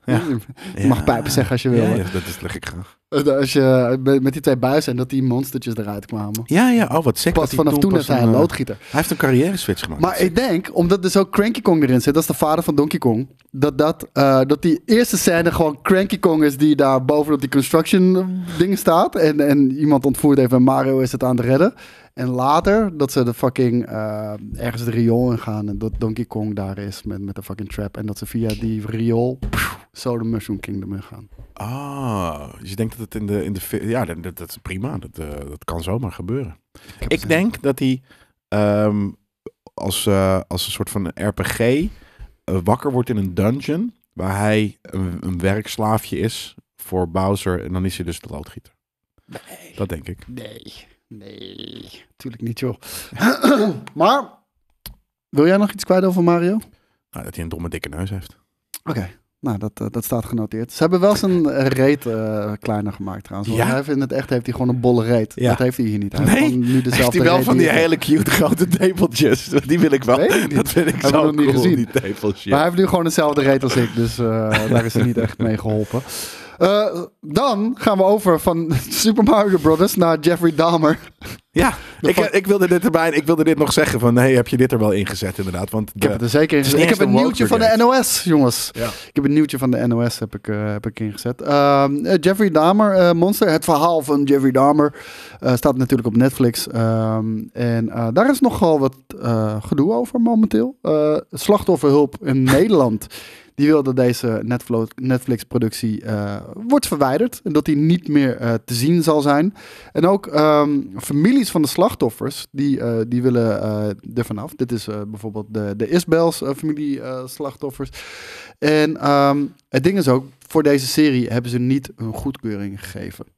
Ja. Je mag pijpen zeggen als je wil. Ja, ja, dat is leg ik graag. Als je, met met die twee buizen en dat die monstertjes eruit kwamen. Ja, ja, oh wat sick. Pas vanaf toen is hij een eh, loodgieter. Hij heeft een carrière switch gemaakt. Maar ik denk, omdat dus ook Cranky Kong erin zit, dat is de vader van Donkey Kong, dat, dat, eh, dat die eerste scène gewoon Cranky Kong is die daar bovenop die construction dingen staat. En, en iemand ontvoert even en Mario is het aan het redden. En later dat ze de fucking eh, ergens de riool in gaan en dat Donkey Kong daar is met, met de fucking trap. En dat ze via die riool pff, zo de Mushroom Kingdom in gaan. Ah, dus je denkt dat het in de... In de ja, dat, dat, dat is prima. Dat, eh, dat kan zomaar gebeuren. Ik denk dat hij ehm, als, eh, als een soort van RPG wakker wordt in een dungeon... waar hij een, een werkslaafje is voor Bowser... en dan is hij dus de loodgieter. Dat denk ik. Nee, nee, natuurlijk niet joh. maar, wil jij nog iets kwijt over Mario? Nou, dat hij een domme dikke neus heeft. Oké, nou dat, eh, dat staat genoteerd. Ze hebben wel zijn reet eh, kleiner gemaakt trouwens. Want Ja? hij heeft in het echt heeft hij gewoon een bolle reet. Ja. Dat heeft hij hier niet. Hij heeft Nee, gewoon nu dezelfde Heeft hij wel van die hele cute grote tepeltjes. Die wil ik wel. Ik. Dat vind ik zo nog niet cool, gezien. die tepels. Maar hij heeft nu gewoon dezelfde reet als ik. Dus eh, daar is hij niet echt mee geholpen. Eh, dan gaan we over van Super Mario Brothers naar Jeffrey Dahmer. Ja, ik, ik, wilde dit erbij, ik wilde dit nog zeggen van, hey, heb je dit er wel ingezet inderdaad? Want Ik heb het er zeker in het is gezet. Ik heb een nieuwtje van de. NOS, jongens. Ja. Ik heb een nieuwtje van de NOS heb ik, eh, heb ik ingezet. Ehm, eh, Jeffrey Dahmer, Monster. Het verhaal van Jeffrey Dahmer staat natuurlijk op Netflix. Ehm, en daar is nogal wat gedoe over momenteel. Slachtofferhulp in Nederland. Die wil dat deze Netflix-productie eh, wordt verwijderd. En dat die niet meer eh, te zien zal zijn. En ook ehm, families van de slachtoffers, die, eh, die willen er vanaf. Dit is bijvoorbeeld de, de Isbels familie slachtoffers. En ehm, het ding is ook, voor deze serie hebben ze niet een goedkeuring gegeven.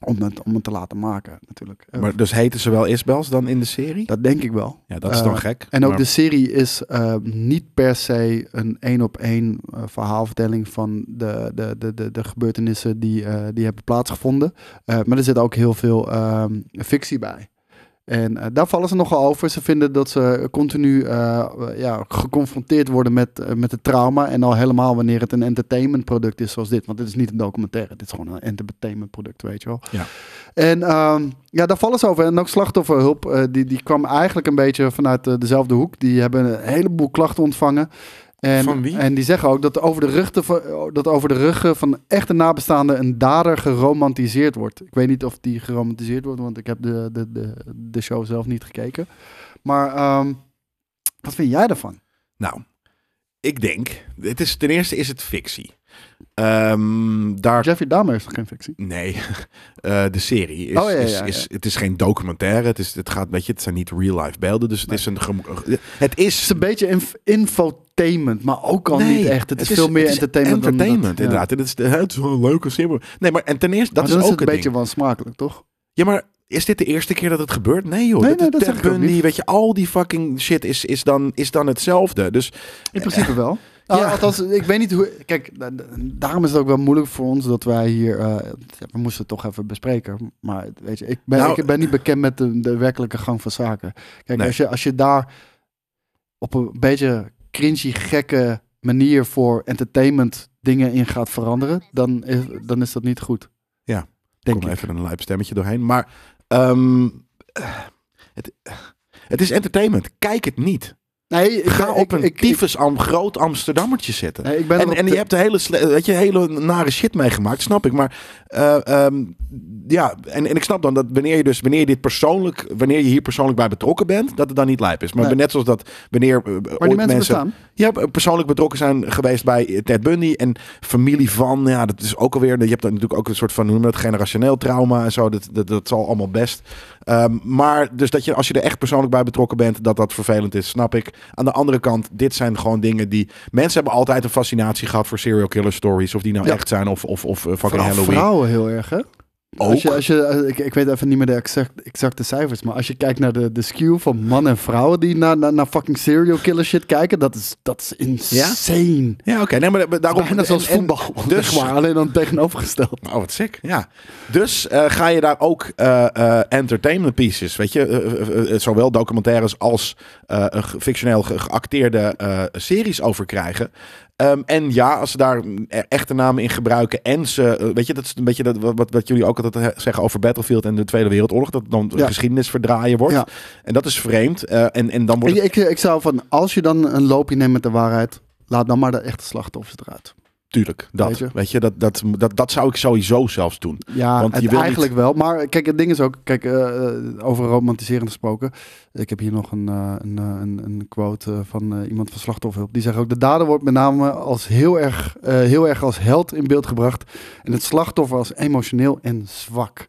Om het, om het te laten maken, natuurlijk. Eh, Maar dus heten ze wel Isbels dan in de serie? dat denk ik wel. Ja, dat is dan Eh, gek. En ook maar- de serie is eh, niet per se een één op één eh, verhaalvertelling van de, de, de, de, de gebeurtenissen die, die hebben plaatsgevonden. Maar er zit ook heel veel ehm, fictie bij. En eh, daar vallen ze nogal over. Ze vinden dat ze continu eh, ja, geconfronteerd worden met, eh, met het trauma. En al helemaal wanneer het een entertainmentproduct is zoals dit. Want dit is niet een documentaire. Dit is gewoon een entertainmentproduct, weet je wel. Ja. En ehm, ja, daar vallen ze over. En ook slachtofferhulp, die, die kwam eigenlijk een beetje vanuit dezelfde hoek. Die hebben een heleboel klachten ontvangen. En, Van wie? En die zeggen ook dat over de, ruggen van, dat over de ruggen van echte nabestaanden een dader geromantiseerd wordt. Ik weet niet of die geromantiseerd wordt, want ik heb de, de, de, de show zelf niet gekeken. Maar ehm, wat vind jij ervan? Nou, ik denk, het is, ten eerste is het fictie. Ehm, daar Jeffrey Dahmer is toch geen fictie? Nee, Eh, de serie is, Oh, ja, ja, is, ja. is, het is geen documentaire. Het, is, het gaat, weet je, het zijn niet real life beelden. Dus het is een, het Het is een beetje inf- infotainment, maar ook al Nee, niet echt. Het, is veel meer is entertainment, dan entertainment, dat. Ja. inderdaad. En het is, de- het is een leuke simpel. Nee, maar en ten eerste, dat maar is ook is een beetje wansmakelijk, toch? Ja, maar is dit de eerste keer dat het gebeurt? Nee, joh. Nee, nee, is dat Bundy, niet. weet je, al die fucking shit is, is, dan, is dan hetzelfde. Dus In principe wel. Nou, Ja. Althans, ik weet niet hoe... Kijk, da- da- daarom is het ook wel moeilijk voor ons dat wij hier... eh, we moesten het toch even bespreken. Maar weet je, ik ben, Nou, ik ben niet bekend met de, de werkelijke gang van zaken. Kijk, Nee. als, je, als je daar op een beetje cringy, gekke manier voor entertainment dingen in gaat veranderen, dan is, dan is dat niet goed. Ja, denk kom ik. even een lijp stemmetje doorheen. Maar ehm, eh, het, het is entertainment. Kijk het niet. Nee, ik, Ga op een ik, tyfus am, groot Amsterdammertje zitten. nee, ik ben En, en je hebt de hele, weet je, hele nare shit meegemaakt, snap ik. Maar eh, ehm, ja, en, en ik snap dan dat wanneer je dus wanneer je dit persoonlijk, wanneer je hier persoonlijk bij betrokken bent, dat het dan niet lijp is. Maar Nee. net zoals dat wanneer eh, maar ooit die mensen ja, persoonlijk betrokken zijn geweest bij Ted Bundy en familie van, ja, dat is ook alweer, je hebt dan natuurlijk ook een soort van, hoe noem dat, generationeel trauma en zo, dat, dat, dat zal allemaal best. Ehm, maar dus dat je, als je er echt persoonlijk bij betrokken bent, dat dat vervelend is, snap ik. Aan de andere kant, dit zijn gewoon dingen die, mensen hebben altijd een fascinatie gehad voor serial killer stories, of die nou Ja. echt zijn of, of, of eh, fucking Vooral Halloween. vrouwen heel erg, hè? Ook. Als je, als je, eh, ik, ik weet even niet meer de exact, exacte cijfers, maar als je kijkt naar de, de skew van mannen en vrouwen die naar, naar, naar fucking serial killer shit kijken, dat is, dat is insane. Ja, oké, nee, maar daarom, Bijna zoals en- en- voetbal, dus- maar, alleen dan tegenovergesteld. Oh, wat sick. Ja. Dus eh, ga je daar ook eh, eh, entertainment pieces, weet je, zowel documentaires als fictioneel ge- geacteerde series over krijgen. Ehm, en ja, als ze daar e- echte namen in gebruiken en ze, eh, weet je, dat is een beetje dat, wat, wat jullie ook altijd zeggen over Battlefield en de Tweede Wereldoorlog, dat dan Ja. geschiedenis verdraaien wordt. Ja. En dat is vreemd. Eh, en, en dan wordt Ik, het, ik, ik zou van, als je dan een loopje neemt met de waarheid, laat dan maar de echte slachtoffers eruit. Tuurlijk, dat, Weet je? weet je, dat, dat, dat, dat zou ik sowieso zelfs doen. Ja, Want je wil eigenlijk wel. Maar kijk, het ding is ook, kijk, eh, eh, over romantiseren gesproken. Ik heb hier nog een, eh, een, een, een quote van iemand van Slachtofferhulp. Die zegt ook, de dader wordt met name als heel erg, heel erg als held in beeld gebracht. En het slachtoffer als emotioneel en zwak.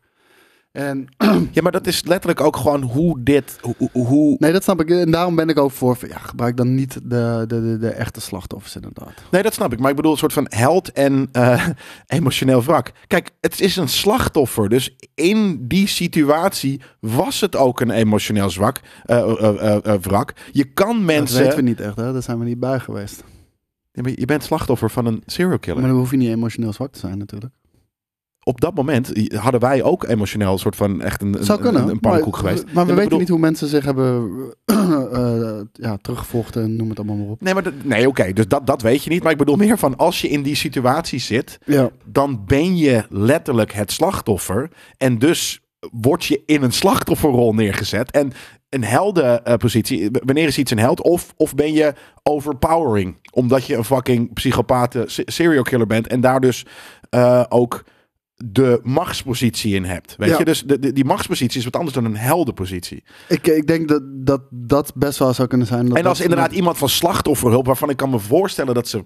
En Ja, maar dat is letterlijk ook gewoon hoe dit, hoe, hoe- nee, dat snap ik. En daarom ben ik ook voor, ja, gebruik dan niet de, de, de, de echte slachtoffers inderdaad. Nee, dat snap ik. Maar ik bedoel een soort van held en eh, emotioneel wrak. Kijk, het is een slachtoffer. Dus in die situatie was het ook een emotioneel zwak, eh, wrak. Je kan Dat mensen... weten we niet echt, hè? Daar zijn we niet bij geweest. Ja, je bent slachtoffer van een serial killer. Maar dan hoef je niet emotioneel zwak te zijn natuurlijk. Op dat moment hadden wij ook emotioneel een soort van echt een, Zou kunnen. een, een pannenkoek maar, geweest. Maar we Ja, weten bedoel- niet hoe mensen zich hebben eh, ja, teruggevochten en noem het allemaal maar op. Nee, maar nee, oké. dus dat, dat weet je niet. Maar ik bedoel meer van als je in die situatie zit, Ja. dan ben je letterlijk het slachtoffer. En dus word je in een slachtofferrol neergezet. En een heldenpositie, wanneer is iets een held? Of, of ben je overpowering? Omdat je een fucking psychopathe se- serial killer bent. En daar dus eh, ook de machtspositie in hebt. Weet Ja. je, dus de, de- die machtspositie is wat anders dan een heldenpositie. Ik, ik denk dat, dat dat best wel zou kunnen zijn. Dat en als inderdaad iemand van slachtofferhulp, waarvan ik kan me voorstellen dat ze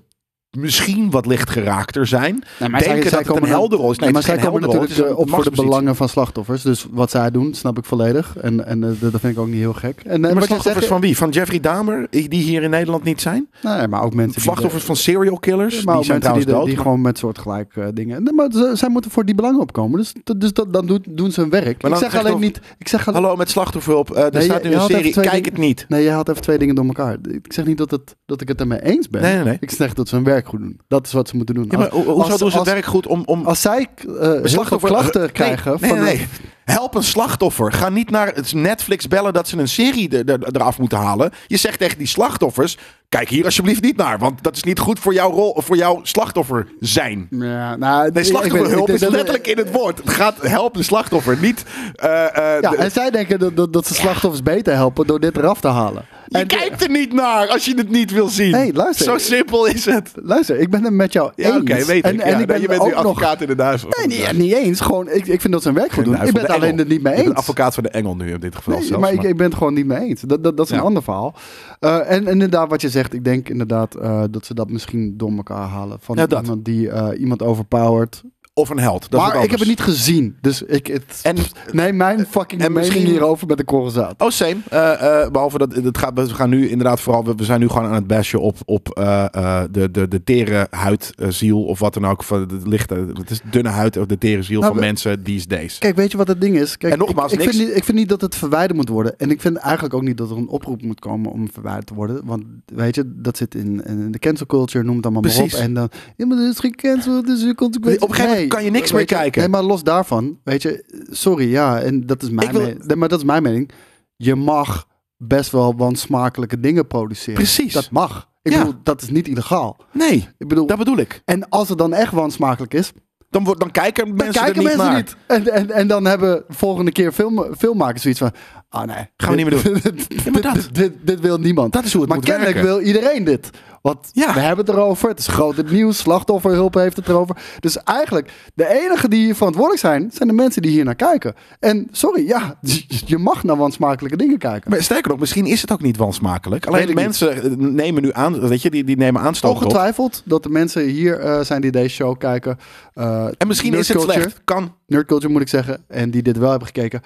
misschien wat licht geraakter zijn. Maar denken dat het een heldenrol is. Nee, maar zij komen natuurlijk is eh, op voor de belangen van slachtoffers. Dus wat zij doen, snap ik volledig. En, en eh, dat vind ik ook niet heel gek. En, en maar wat slachtoffers van wie? Van Jeffrey Dahmer, die hier in Nederland niet zijn? Nee, maar ook mensen die... Slachtoffers van serial killers, maar die zijn mensen die, dood. die maar- gewoon met soortgelijk eh dingen. Nee, maar ze, zij moeten voor die belangen opkomen. Dus, dat- dus dat, dan doen, doen ze hun werk. ik zeg alleen niet. Ik zeg alleen, Hallo, met slachtofferhulp. eh, er Nee, staat nu een serie, kijk het niet. Nee, je haalt even twee dingen door elkaar. Ik zeg niet dat, ik het ermee eens ben. Ik zeg dat ze hun werk goed doen. Dat is wat ze moeten doen. Ja, maar Als- ho- hoezo als- doen ze het werk goed om... om Als zij eh veel slachtoffer- klachten Nee, krijgen nee, van... nee. Help een slachtoffer. Ga niet naar het Netflix bellen dat ze een serie er- er- eraf moeten halen. Je zegt tegen die slachtoffers: kijk hier alsjeblieft niet naar, want dat is niet goed voor jouw rol, voor jouw slachtoffer zijn. Ja, nou, Nee, slachtofferhulp is letterlijk in het woord. Het gaat help de slachtoffer, niet. eh, eh, Ja, de- en zij denken dat, dat, dat ze slachtoffers beter helpen door dit eraf te halen. je En- kijkt er niet naar als je het niet wil zien. Hey, luister. Zo simpel is het. Luister, ik ben het met jou Ja, eens. weet en, ik. En ik ben je bent nu nog... advocaat in de duivel. Nee, niet, niet eens. Gewoon, ik, ik vind dat ze hun werk goed doen. Nou, Ik ben het alleen er niet mee eens. advocaat van de engel nu in dit geval Nee, zelfs. maar ik, ik ben het gewoon niet mee eens. Dat, dat, dat is een ander verhaal. Eh, en, en inderdaad, wat je zegt, ik denk inderdaad eh, dat ze dat misschien door elkaar halen. Van Ja, iemand die eh, iemand overpowert. Of een held. Dat maar ik heb het niet gezien. Dus ik het, En- neem mijn fucking en mening misschien- hierover met de korrel zout. Oh, same. Eh, eh, behalve dat het gaat, we gaan nu inderdaad vooral, we, we zijn nu gewoon aan het bashen op, op eh, de, de, de tere huidziel of wat dan ook. Van de lichte, het is dunne huid of de tere ziel Nou, van we- mensen these days. Kijk, weet je wat het ding is? Kijk, En nogmaals, ik, ik, niks- vind niet, ik vind niet dat het verwijderd moet worden. En ik vind eigenlijk ook niet dat er een oproep moet komen om verwijderd te worden. Want weet je, dat zit in, in de cancel culture, noem het allemaal Precies. maar op. En dan, ja, maar er is geen cancel, dus je consequenties. Op een gegeven moment kan je niks meer kijken. Nee, maar los daarvan, weet je, sorry, ja, en dat is mijn, wil- nee, maar dat is mijn mening. Je mag best wel wansmakelijke dingen produceren. Precies. Dat mag. Ik Ja. bedoel, dat is niet illegaal. Nee, Ik bedoel, dat bedoel ik. en als het dan echt wansmakelijk is, Dan, wordt, dan kijken dan mensen kijken er niet mensen niet. En, en, en dan hebben volgende keer film, filmmakers zoiets van... Ah nee. Gaan we niet meer doen. dit, maar dat- dit, dit, dit wil niemand. Dat is hoe het maar moet kennelijk werken. wil iedereen dit. Want Ja. we hebben het erover. Het is groot het nieuws. Slachtofferhulp heeft het erover. Dus eigenlijk, de enige die hier verantwoordelijk zijn... zijn de mensen die hier naar kijken. En sorry, ja, je mag naar wansmakelijke dingen kijken. Maar sterker nog, misschien is het ook niet wansmakelijk. Alleen ik mensen eh, nemen nu aan, weet je, die, die nemen aanstoot. Ongetwijfeld dat de mensen hier eh, zijn die deze show kijken. eh, En misschien is het culture, slecht. Kan. Nerd Culture moet ik zeggen. En die dit wel hebben gekeken.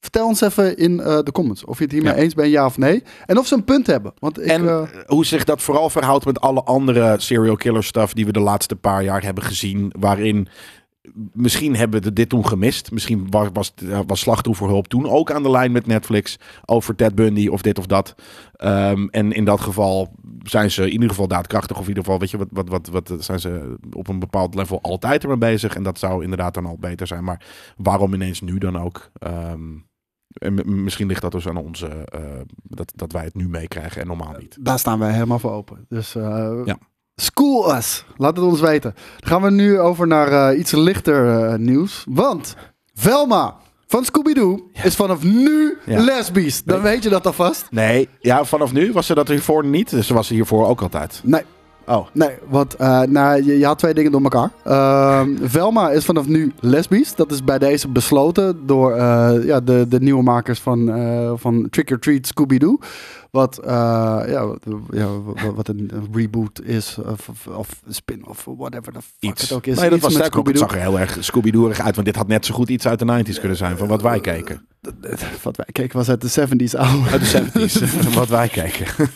Vertel ons even in eh, de comments of je het hiermee Ja. eens bent, ja of nee. En of ze een punt hebben. Want ik, en eh, hoe zich dat vooral verhoudt met alle andere serial killer stuff die we de laatste paar jaar hebben gezien. Waarin misschien hebben we dit toen gemist. Misschien was, was, was slachtofferhulp toen ook aan de lijn met Netflix over Ted Bundy of dit of dat. Ehm, en in dat geval zijn ze in ieder geval daadkrachtig. Of in ieder geval, weet je, wat, wat, wat, wat zijn ze op een bepaald level altijd ermee bezig. En dat zou inderdaad dan al beter zijn. Maar waarom ineens nu dan ook? Ehm, en misschien ligt dat dus aan onze, eh, dat, dat wij het nu meekrijgen en normaal niet. daar staan wij helemaal voor open. Dus eh, Ja. school us. Laat het ons weten. Dan gaan we nu over naar eh, iets lichter nieuws. Want Velma van Scooby-Doo is vanaf nu Ja. lesbisch. Dan weet je dat alvast. Nee, ja, vanaf nu was ze dat hiervoor niet. Dus ze was er hiervoor ook altijd. Nee. Oh. Nee, want eh, nou, je, je had twee dingen door elkaar. Ehm, Velma is vanaf nu lesbisch. Dat is bij deze besloten door eh, ja, de, de nieuwe makers van, eh, van Trick or Treat Scooby-Doo. Wat, ja, wat, ja, wat, een reboot is, of, of, of spin-off, whatever the fuck Iets. het ook is. nee, dat Iets was sterker nog, het Scooby-Doo. zag er heel erg Scooby-Dooerig uit. Want dit had net zo goed iets uit de 90s kunnen zijn. Van wat wij keken. Wat wij keken was uit de 70s oude. Uit de 70s. van wat wij keken.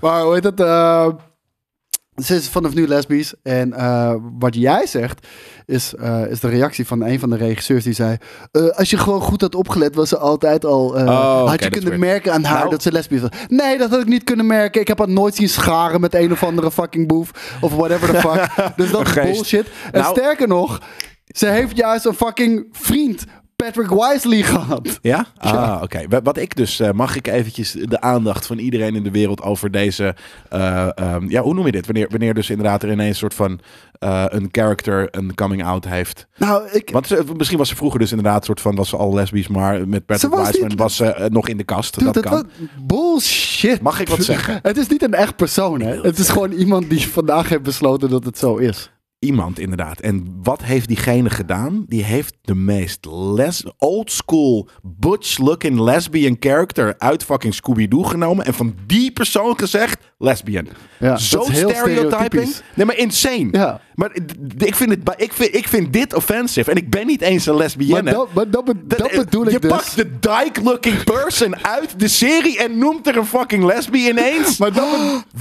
Maar hoe heet het? eh, ze is vanaf nu lesbisch. En eh, wat jij zegt, is, eh, is de reactie van een van de regisseurs die zei... als je gewoon goed had opgelet, was ze altijd al... Oh, had je dat kunnen merken aan haar Nou- dat ze lesbisch was. Nee, dat had ik niet kunnen merken. Ik heb haar nooit zien scharen met een of andere fucking boef. Of whatever the fuck. dus dat is bullshit. En Nou- sterker nog, ze heeft juist een fucking vriend... Patrick Wisely gehad. Ja? Ah, oké. Wa- Wat ik dus, eh, mag ik eventjes de aandacht van iedereen in de wereld over deze, eh, ehm, ja, hoe noem je dit? Wanneer, wanneer dus inderdaad er ineens een soort van eh, een character een coming out heeft. Nou, ik... Want ze- misschien was ze vroeger dus inderdaad soort van, was ze al lesbisch, maar met Patrick was Wiseman niet- was ze nog in de kast. Dude, dat dat kan. bullshit. Mag ik wat zeggen? Het is niet een echt persoon, hè? Het is gewoon iemand die vandaag heeft besloten dat het zo is. Iemand inderdaad. En wat heeft diegene gedaan? Die heeft de meest les old school butch looking lesbian character uit fucking Scooby-Doo genomen. En van die persoon gezegd, lesbian. Ja, Zo dat stereotyping. Nee, maar insane. Ja. Maar ik vind, het, ik, vind, ik vind dit offensive. En ik ben niet eens een Maar lesbienne. dat, maar dat, be- dat bedoel je ik dus. pakt de dyke-looking person uit de serie en noemt er een fucking lesbi ineens. Maar dat,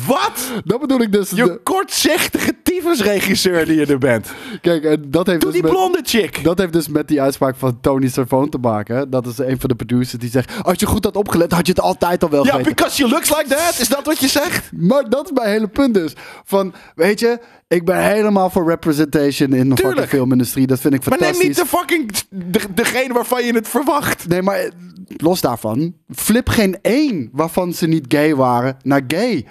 Wat? dat bedoel ik dus. Je De- kortzichtige tyfusregisseur die je er bent. kijk, en dat heeft Doe dus die met, blonde chick. dat heeft dus met die uitspraak van Tony Servone te maken. hè. Dat is een van de producers die zegt... Als je goed had opgelet, had je het altijd al wel Ja, because she looks like that. Is dat wat je zegt? Maar dat is mijn hele punt dus. Van, weet je, ik ben helemaal voor representation in de fucking filmindustrie. Dat vind ik Maar neem fantastisch. niet de fucking... De, degene waarvan je het verwacht. Nee, maar eh, los daarvan. Flip geen één waarvan ze niet gay waren naar gay.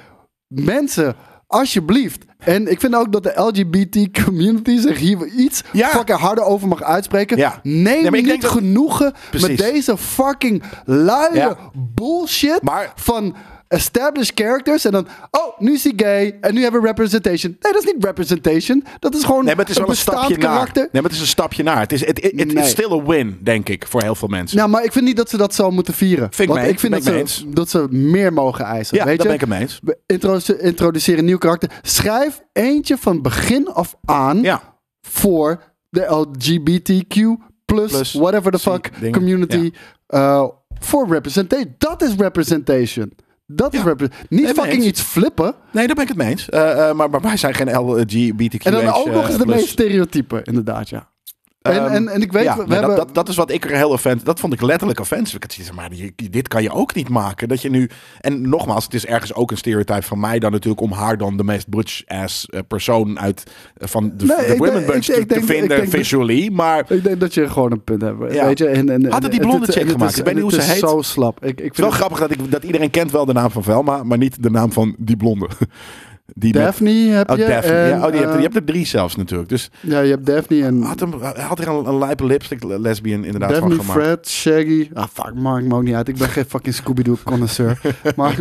Mensen, alsjeblieft. En ik vind ook dat de LGBT community zich hier iets Ja. fucking harder over mag uitspreken. Ja. Neem Nee, niet dat- genoegen Precies. met deze fucking luie Ja. bullshit Maar- van established characters. En dan, oh, nu is hij gay en nu hebben we representation. Nee, dat is niet representation. Dat is gewoon Nee, maar het is een wel een bestaand stapje naar. karakter. Nee, maar het is een stapje naar. Het is Nee. is still a win, denk ik, voor heel veel mensen. Nou, maar ik vind niet dat ze dat zo moeten vieren. Vind Want mee, ik vind ben dat, mee ze, dat ze meer mogen eisen. ja, weet daar je? ben ik het mee eens. We introduce- introduceren een nieuw karakter. Schrijf eentje van begin af aan Ja. voor de LGBTQ plus, Plus whatever the fuck community uh, voor representation. Dat is representation. Dat is representation. Niet Nee, fucking iets flippen. Nee, daar ben ik het mee eens. Eh, eh, maar, maar wij zijn geen LGBTQ. En dan ook nog eens de meest stereotypen, inderdaad, ja. En, Ehm, en, en ik weet, ja, we, hebben... dat, dat, dat is wat ik er heel offensive... Dat vond ik letterlijk offensive. Ik maar dit kan je ook niet maken. Dat je nu... En nogmaals, het is ergens ook een stereotype van mij dan natuurlijk... om haar dan de meest butch-ass eh, persoon uit... eh, van de, Nee, de ik women bunch ik- te, ik denk- vinden denk visually. Maar Ik denk dat je gewoon een punt hebt. Ja. Weet je? En, en, Hadden die blonde chick gemaakt? is- Ik weet niet hoe het is heet. zo slap. Ik, ik het is vind wel het- grappig dat, ik, dat iedereen kent wel de naam van Velma... maar niet de naam van die blonde. Die met- Daphne heb Oh, je. Daphne. en, ja, oh, die hebt, eh, je hebt er drie zelfs natuurlijk. Dus ja, je hebt Daphne en... had, hem, had er een, een lijpe lipstick lesbian inderdaad Daphne, van gemaakt. Fred, Shaggy. Ah, fuck, maakt me ook niet uit. Ik ben geen fucking Scooby-Doo connoisseur. maar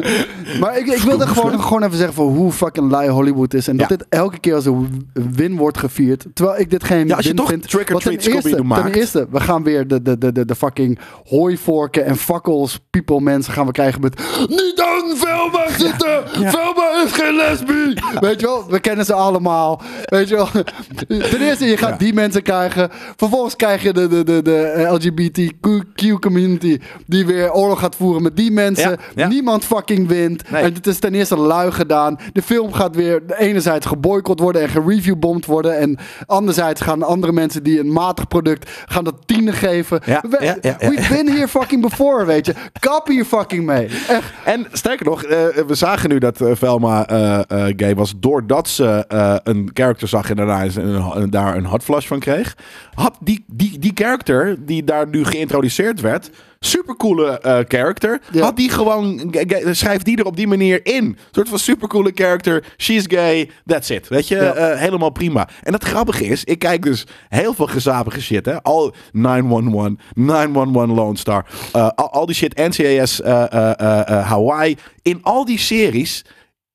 maar ik, ik wilde gewoon, gewoon even zeggen voor hoe fucking lui Hollywood is. En dat Ja. dit elke keer als een win wordt gevierd. Terwijl ik dit geen Ja, als je win toch vind. Trick or Treat Scooby-Doo maakt. ten eerste, we gaan weer de, de, de, de, de fucking hooivorken en fakkels people mensen gaan we krijgen met... Niet aan Velma zitten! Velma is geen Weet je wel, we kennen ze allemaal. Weet je wel. Ten eerste, je gaat Ja. die mensen krijgen. Vervolgens krijg je de, de, de, de LGBTQ community die weer oorlog gaat voeren met die mensen. Ja, ja. Niemand fucking wint. Nee. En het is ten eerste lui gedaan. De film gaat weer enerzijds geboycott worden en gereviewbomd worden. En anderzijds gaan andere mensen die een matig product gaan dat tienen geven. We-. We've been here fucking before, weet je. Kap hier fucking mee. Echt. En sterker nog, eh, we zagen nu dat eh, Velma eh, gay was doordat ze eh, een character zag en daarna een, daar een hot flash van kreeg. Had die, die, die character die daar nu geïntroduceerd werd, supercoole eh character, Ja. had die gewoon, schrijf die er op die manier in. Een soort van supercoole character, she's gay, that's it. Weet je, Ja. Eh, helemaal prima. En het grappige is, ik kijk dus heel veel gezapige shit, hè. Al 911, 911 Lone Star, eh, al, al die shit, NCIS eh, eh, eh, eh, Hawaii. In al die series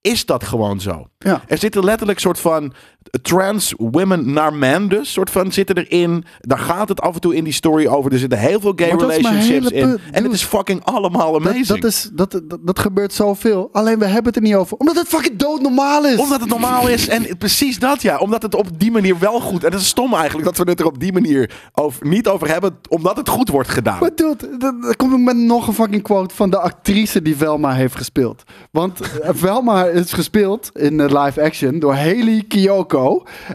is dat gewoon zo. Ja. Er zitten letterlijk soort van trans women naar men dus. Soort van zitten erin. Daar gaat het af en toe in die story over. Er zitten heel veel gay dat relationships in. En het is fucking allemaal Dat, amazing. dat, is, dat, dat, dat gebeurt zoveel. Alleen we hebben het er niet over. Omdat het fucking doodnormaal is. Omdat het normaal is. En precies dat ja. Omdat het op die manier wel goed. En het is stom eigenlijk dat we het er op die manier over, niet over hebben. Omdat het goed wordt gedaan. Maar dude, dan dan kom ik met nog een fucking quote van de actrice die Velma heeft gespeeld. Want eh, Velma is gespeeld in eh, live action door Haley Kiyoko.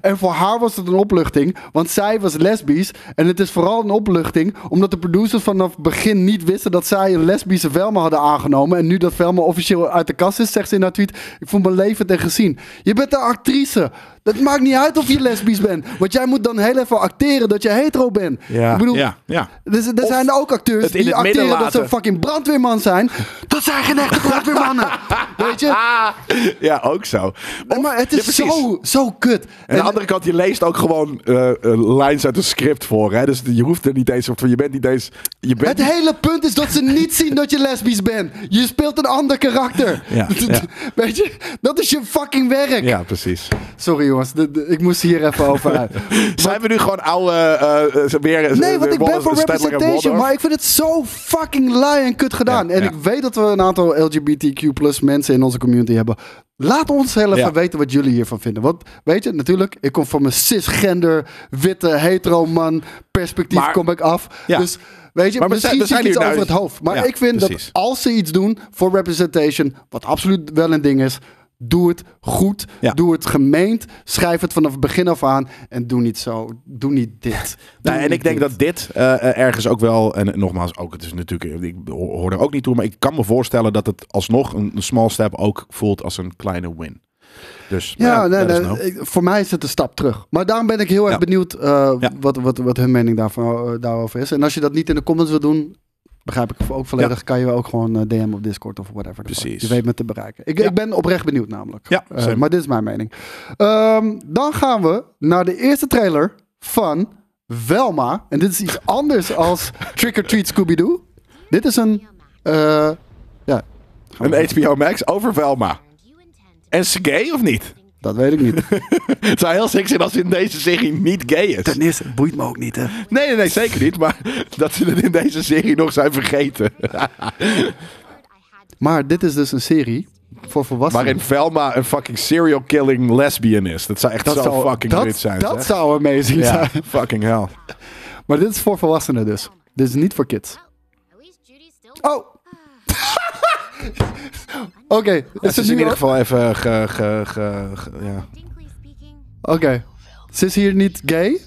En voor haar was het een opluchting, want zij was lesbisch. En het is vooral een opluchting omdat de producers vanaf het begin niet wisten dat zij een lesbische Velma hadden aangenomen. En nu dat Velma officieel uit de kast is, zegt ze in haar tweet: Ik voel me levend en gezien. Je bent een actrice. Dat maakt niet uit of je lesbisch bent. Want jij moet dan heel even acteren dat je hetero bent. Ja, ik bedoel, ja, ja. dus, er Of zijn ook acteurs die acteren dat ze fucking brandweerman zijn. Dat zijn geen echte brandweermannen. Weet je? Ja, ook zo. Maar het is zo, zo kut. En aan de andere kant, je leest ook gewoon eh, eh, lines uit een script voor. Hè? Dus je hoeft er niet eens op. Je bent niet eens. Je bent het niet- hele punt is dat ze niet zien dat je lesbisch bent. Je speelt een ander karakter. Ja, ja. Weet je? Dat is je fucking werk. Ja, precies. Sorry jongens, de- de- ik moest hier even over uit. Zijn we nu gewoon oude. eh, eh, weer, Nee, want ik ben voor representation, maar ik vind het zo fucking lui en kut gedaan. Ja, en ja. ik weet dat we een aantal LGBTQ plus mensen in onze community hebben. Laat ons heel even Ja. weten wat jullie hiervan vinden. Want weet je, natuurlijk, ik kom van mijn cisgender, witte, hetero man perspectief Maar- kom ik af. Ja. Dus weet je, Maar we misschien zijn- we zie ik zijn iets over het hoofd. Maar Ja, ik vind precies. dat als ze iets doen voor representation, wat absoluut wel een ding is, Doe het goed. Ja. Doe het gemeend. Schrijf het vanaf het begin af aan. En doe niet zo. Doe niet dit. Doe Nou, en ik denk dit. dat dit eh, ergens ook wel, en nogmaals, ook, het is natuurlijk, ik hoor er ook niet toe, maar ik kan me voorstellen dat het alsnog een, een small step ook voelt als een kleine win. Dus Ja, nee, nee, voor mij is het een stap terug. Maar daarom ben ik heel erg Ja. benieuwd eh, Ja. wat, wat, wat hun mening daarvan, eh, daarover is. En als je dat niet in de comments wil doen, begrijp ik ook volledig, kan je ook gewoon eh, DM op Discord of whatever. Precies. Je weet me te bereiken. Ik, Ja. ik ben oprecht benieuwd namelijk. Ja, Eh, maar dit is mijn mening. Ehm, dan gaan we naar de eerste trailer van Velma. En dit is iets anders als Trick or Treat Scooby-Doo. Dit is een... eh, ja, Een HBO Max over Velma. En ze gay of niet? Dat weet ik niet. Het zou heel sick zijn als ze in deze serie niet gay is. Ten eerste, het boeit me ook niet, hè. Nee, nee, nee, zeker niet. Maar dat ze het in deze serie nog zijn vergeten. Maar dit is dus een serie voor volwassenen. Waarin Velma een fucking serial killing lesbian is. Dat zou echt zo zou- fucking dat, good zijn. Dat zeg. zou amazing Ja, zijn. fucking hell. Maar dit is voor volwassenen dus. Dit is niet voor kids. Oh! Oké, Het is in ieder geval even ge, ge, ja. Oké. Ze is hier niet gay.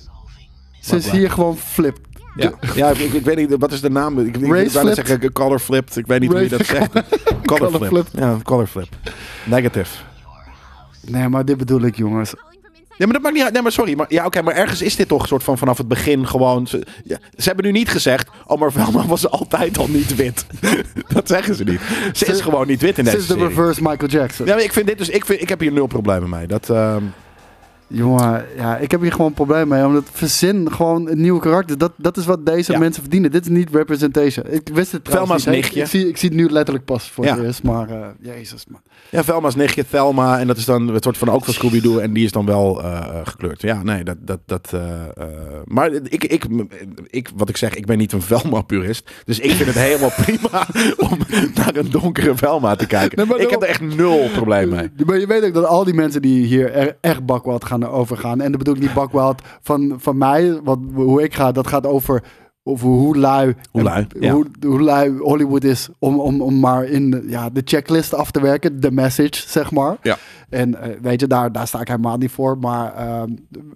Ze is hier gewoon flipped. Ja, ja ik, ik weet niet, wat is de naam? Ik, ik, wil bijna zeggen color flipped. Ik weet niet hoe je dat zegt. color Color flip. flipped. Ja, color flip. Negative. Nee, maar dit bedoel ik, jongens. Ja, maar dat maakt niet uit. Nee, maar sorry. Maar, ja, oké, maar ergens is dit toch een soort van vanaf het begin gewoon... Ze, ja, ze hebben nu niet gezegd... Oh, maar Velma was altijd al niet wit. dat zeggen ze niet. Ze is Ze- gewoon niet wit in Ze deze is de serie. reverse Michael Jackson. Ja, maar ik vind dit dus... Ik, vind, ik heb hier nul problemen mee. Dat, ehm, Jongen, ja, ik heb hier gewoon een probleem mee. Omdat verzin gewoon een nieuwe karakter. Dat, dat is wat deze Ja. mensen verdienen. Dit is niet representation. Ik wist het trouwens Velma's niet, nichtje. Ik zie, ik zie het nu letterlijk pas voor Ja. het eerst. Maar, eh, jezus man. Ja, Velma's nichtje, Thelma. En dat is dan het soort van ook van Scooby-Doo. En die is dan wel eh, gekleurd. Ja, nee, dat... dat, dat eh, maar ik, ik, ik, wat ik zeg, ik ben niet een Velma-purist. Dus ik vind het helemaal prima om naar een donkere Velma te kijken. Nee, ik heb er echt nul probleem mee. Maar je weet ook dat al die mensen die hier er, echt bakwild gaan overgaan. En dat bedoel ik niet bakwild van, van mij. Wat, hoe ik ga, dat gaat over, over hoe lui, Hoe lui, en ja. hoe, hoe lui Hollywood is. Om, om, om maar in ja, de checklist af te werken. De message, zeg maar. Ja. En eh, weet je, daar, daar sta ik helemaal niet voor. Maar, ehm,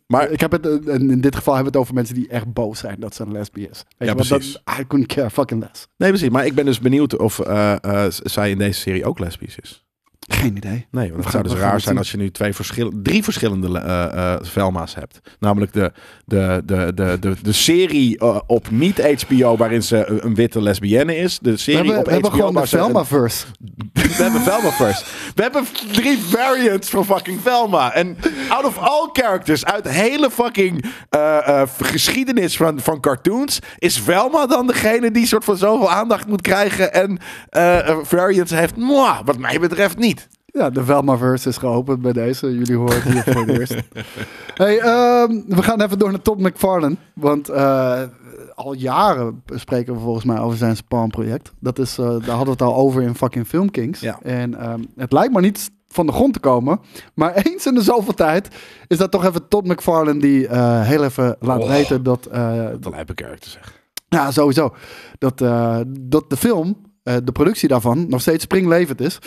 Maar- ik heb het, eh, in dit geval hebben we het over mensen die echt boos zijn dat ze een lesbi is. Weet Ja, je, want dat- precies. I couldn't care fucking less. Nee, precies. Maar ik ben dus benieuwd of eh, zij in deze serie ook lesbisch is. Geen idee. Nee, want We het zou dus we raar zijn als je nu twee drie verschillende eh, eh, Velma's hebt. Namelijk de, de, de, de, de, de serie eh, op niet-HBO waarin ze een, witte lesbienne is. De We serie hebben, op we hebben gewoon de Velma-verse. We hebben Velma first. We hebben drie variants van fucking Velma. En out of all characters uit de hele fucking geschiedenis van, van cartoons... is Velma dan degene die soort van zoveel aandacht moet krijgen... en variants heeft? Mwah, wat mij betreft niet. Ja, de Velmaverse is geopend bij deze. Jullie horen het hier voor het eerst. Hey, ehm, we gaan even door naar Todd McFarlane. Want eh, al jaren spreken we volgens mij over zijn Spawn-project. Dat is, eh, daar hadden we het al over in fucking Film Kings. Ja. En ehm, het lijkt maar niet van de grond te komen. Maar eens in de zoveel tijd is dat toch even Todd McFarlane die eh, heel even laat Oh. weten dat... eh, Dat lijpe character zeg. ja, sowieso. Dat, dat de film, eh, de productie daarvan, nog steeds springlevend is.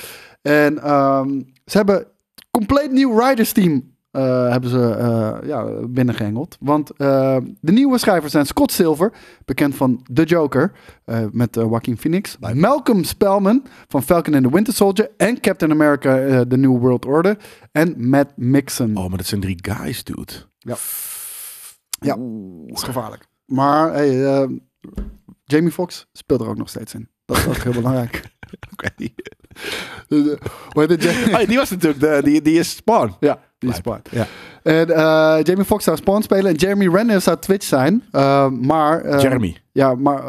En ehm, ze hebben compleet nieuw writers team eh, hebben ze eh, ja, binnengehengeld. Want de nieuwe schrijvers zijn Scott Silver, bekend van The Joker, met Joaquin Phoenix. Malcolm Spellman van Falcon and the Winter Soldier en Captain America The New World Order. En Matt Mixon. Oh, maar dat zijn drie guys, dude. Ja. Ja, dat is gevaarlijk. Maar hey, Jamie Foxx speelt er ook nog steeds in. Dat is ook heel belangrijk. Oké. Oh, ja, die was natuurlijk de, die, die is Spawn. Ja, die is. Spawn. Ja. En eh, Jamie Foxx zou Spawn spelen en Jeremy Renner zou Twitch zijn. Eh, maar... eh, Jeremy. Ja, maar...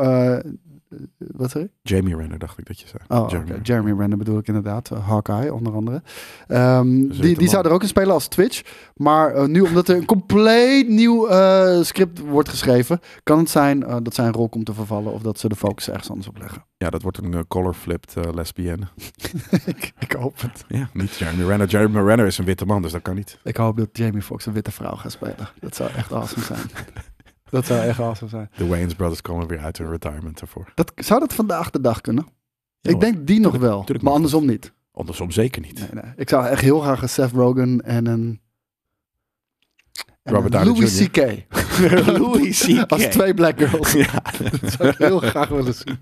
eh, wat zeg? Jamie Renner dacht ik dat je zei. Oh, Jeremy. Renner bedoel ik inderdaad. Uh, Hawkeye onder andere. Ehm, die die zou er ook in spelen als Twitch. Maar eh, nu omdat er een compleet nieuw eh, script wordt geschreven... kan het zijn eh, dat zijn rol komt te vervallen... of dat ze de focus ergens anders op leggen. Ja, dat wordt een eh, color-flipped eh, lesbienne. ik, ik hoop het. Ja, niet Jeremy Renner. Jeremy Renner is een witte man, dus dat kan niet. Ik hoop dat Jamie Foxx een witte vrouw gaat spelen. Dat zou echt awesome zijn. dat zou echt awesome zijn. De Wayans Brothers komen weer uit hun retirement ervoor. Dat, zou dat vandaag de dag kunnen? Ja, ik denk die nog wel, tuurlijk maar andersom niet. Andersom zeker niet. Nee, nee. Ik zou echt heel graag een Seth Rogen en een... en Robert Downey Louis. C.K. Louis C.K. Als twee black girls. Ja. Dat zou ik heel graag willen zien.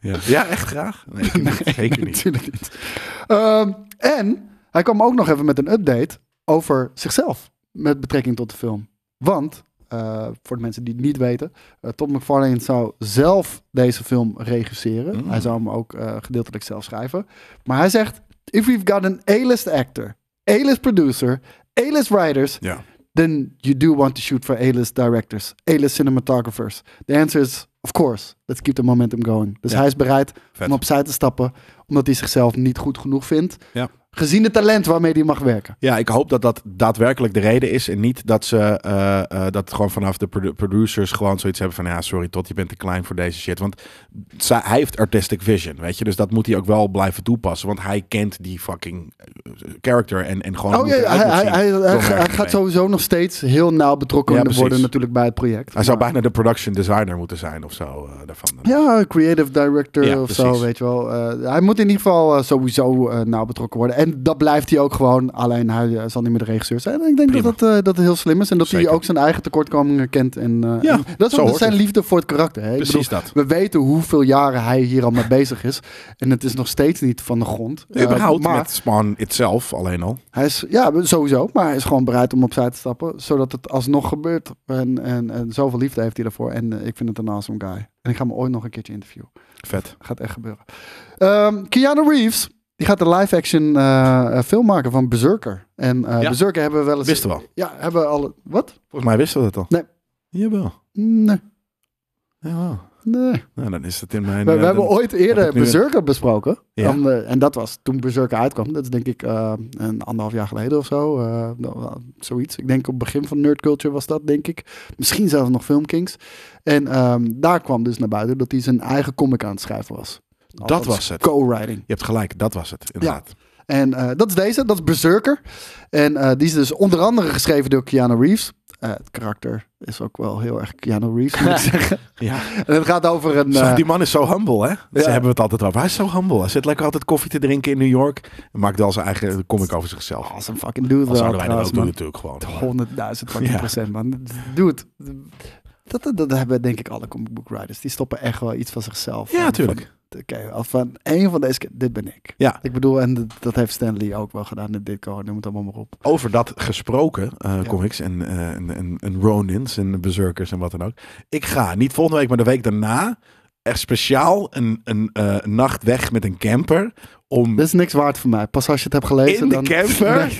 Ja. ja, echt graag? Nee, ik niet. zeker niet. Natuurlijk niet. Ehm, en hij kwam ook nog even met een update over zichzelf met betrekking tot de film. Want, eh, voor de mensen die het niet weten, Todd McFarlane zou zelf deze film regisseren. Mm. Hij zou hem ook eh, gedeeltelijk zelf schrijven. Maar hij zegt, if we've got an A-list actor, A-list producer, A-list writers, then you do want to shoot for A-list directors, A-list cinematographers. The answer is, of course, let's keep the momentum going. Dus Ja. hij is bereid Vet. om opzij te stappen, omdat hij zichzelf niet goed genoeg vindt. Ja. Gezien het talent waarmee hij mag werken. Ja, ik hoop dat dat daadwerkelijk de reden is. En niet dat ze eh, eh, dat gewoon vanaf de produ- producers gewoon zoiets hebben van ja, sorry, tot je bent te klein voor deze shit. Want hij heeft artistic vision, weet je. Dus dat moet hij ook wel blijven toepassen. Want hij kent die fucking eh, character en, en gewoon. Oh ja, hij, hij, hij, gaat sowieso nog steeds heel nauw betrokken Ja, worden natuurlijk bij het project. Hij zou bijna de production designer moeten zijn of zo daarvan. Ja, creative director Ja, of zo, weet je wel. Hij moet in ieder geval sowieso nauw betrokken worden. En dat blijft hij ook gewoon. Alleen hij eh, zal niet meer de regisseur zijn. En ik denk Prima. dat dat, eh, dat het heel slim is. En dat Zeker. hij ook zijn eigen tekortkomingen kent. En, eh, Ja, en dat is ook zijn het. liefde voor het karakter. Hè? Precies bedoel, dat. We weten hoeveel jaren hij hier al mee bezig is. En het is nog steeds niet van de grond. Eh, Überhaupt maar met Spawn itself alleen al. hij is, ja, sowieso. Maar hij is gewoon bereid om opzij te stappen. Zodat het alsnog gebeurt. En, en, en zoveel liefde heeft hij ervoor. En ik vind het een awesome guy. En ik ga hem ooit nog een keertje interviewen. Vet. Gaat echt gebeuren. Ehm Keanu Reeves. Die gaat een live-action eh, eh, film maken van Berserker. En eh Ja. Berserker hebben we wel eens... Wisten we al. Ja, hebben we al... Wat? Volgens mij wisten we dat al. Nee. Jawel. Nee. Jawel. Nee. Nou, dan is het in mijn... We, we hebben ooit eerder Berserker besproken. Ja. En dat was toen Berserker uitkwam. Dat is denk ik een anderhalf jaar geleden of zo. zoiets. Ik denk op het begin van Nerd Culture was dat, denk ik. Misschien zelfs nog Filmkings. En ehm, daar kwam dus naar buiten dat hij zijn eigen comic aan het schrijven was. Dat was het. Co-writing. Je hebt gelijk, dat was het. Inderdaad. En eh, dat is deze, dat is Berserker. En eh, die is dus onder andere geschreven door Keanu Reeves. Eh, het karakter is ook wel heel erg Keanu Reeves, moet ik zeggen. Ja. En het gaat over een... Zo, die man is zo humble, hè? Ze Ja. hebben we het altijd over. Hij is zo humble. Hij zit lekker altijd koffie te drinken in New York. En maakt wel zijn eigen comic over zichzelf. Als een fucking dude Dat zouden wij dat ook doen natuurlijk gewoon. 100.000 fucking Ja. procent, man. Dude, dat, dat, dat hebben denk ik alle comic book writers. Die stoppen echt wel iets van zichzelf. Ja, Van- tuurlijk. van- Oké, als van een van deze, dit ben ik. Ja. Ik bedoel, en dat- dat heeft Stanley ook wel gedaan in Ditko, noem het allemaal maar op. Over dat gesproken, Ja. comics en, eh, en, en, en Ronins en Berserkers en wat dan ook. Ik ga niet volgende week, maar de week daarna echt speciaal een, een eh, nacht weg met een camper om Dit is niks waard voor mij. Pas als je het hebt gelezen, in de dan... camper Nee.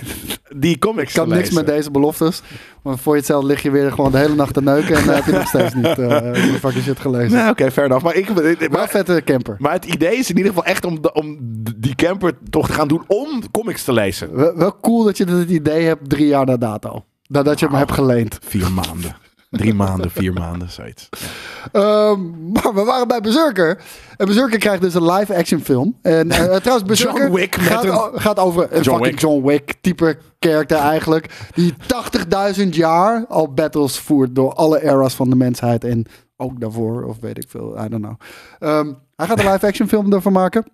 die comics Ik kan niks met deze beloftes. Maar voor je het zelf lig je weer gewoon de hele nacht te neuken. En dan heb je nog steeds niet eh die fucking shit gelezen. Nou, oké, fair enough. Maar, ik, Maar maar, vette camper. maar het idee is in ieder geval echt om, de- om die camper toch te gaan doen om comics te lezen. Wel, wel cool dat je het idee hebt drie jaar na dato. Nadat je hem hebt geleend. Vier maanden. Drie maanden, vier maanden, zoiets. Ehm, maar we waren bij Berserker. En Berserker krijgt dus een live-action film. En eh, trouwens, Berserker John Wick gaat, een- gaat over een John fucking Wick. John Wick type character eigenlijk. Die 80.000 jaar al battles voert door alle eras van de mensheid. En ook daarvoor, of weet ik veel, I don't know. Ehm, hij gaat een live-action film ervan maken.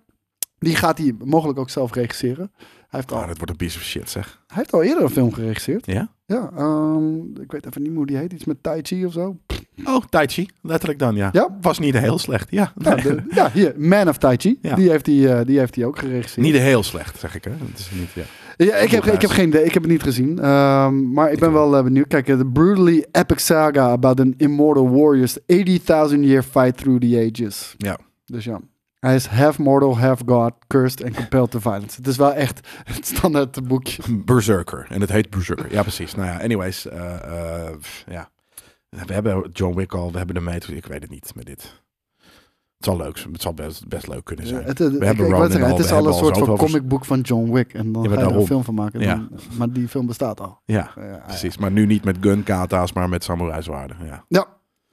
Die gaat hij mogelijk ook zelf regisseren. Hij heeft, al, Oh, dat wordt een piece of shit, zeg. hij heeft al eerder een film geregisseerd. Ja? Ja, ehm, ik weet even niet hoe die heet. Iets met Tai Chi of zo. Oh, Tai Chi. Letterlijk dan, ja. Ja. Was niet heel slecht, ja. Ja, de- ja, hier, Man of Tai Chi. Ja. Die, heeft hij, eh, die heeft hij ook geregisseerd. Niet heel slecht, zeg ik, hè. Het is niet, ja. ja, ik, heb, ik heb geen idee, ik heb het niet gezien. Ehm, maar ik ben wel eh, benieuwd. Kijk, de brutally epic saga about an immortal warrior's 80.000 year fight through the ages. Ja. Dus ja. Hij is half mortal, half god, cursed and compelled to violence. Het is wel echt het standaard boekje. Berserker. En het heet Berserker. Ja, precies. Nou ja, anyways. pff, ja. We hebben John Wick al. We hebben de mee. Ik weet het niet met dit. Het zal leuk. Het zal best, best leuk kunnen zijn. Het, ik- hebben ik wou Ronin zeggen, al, het is we al een soort van comicboek van John Wick. En dan Ja, ga je er een film van maken. Ja. Dan- maar die film bestaat al. Ja, precies. Maar nu niet met gun kata's, maar met samurai zwaarden. Ja. Ja.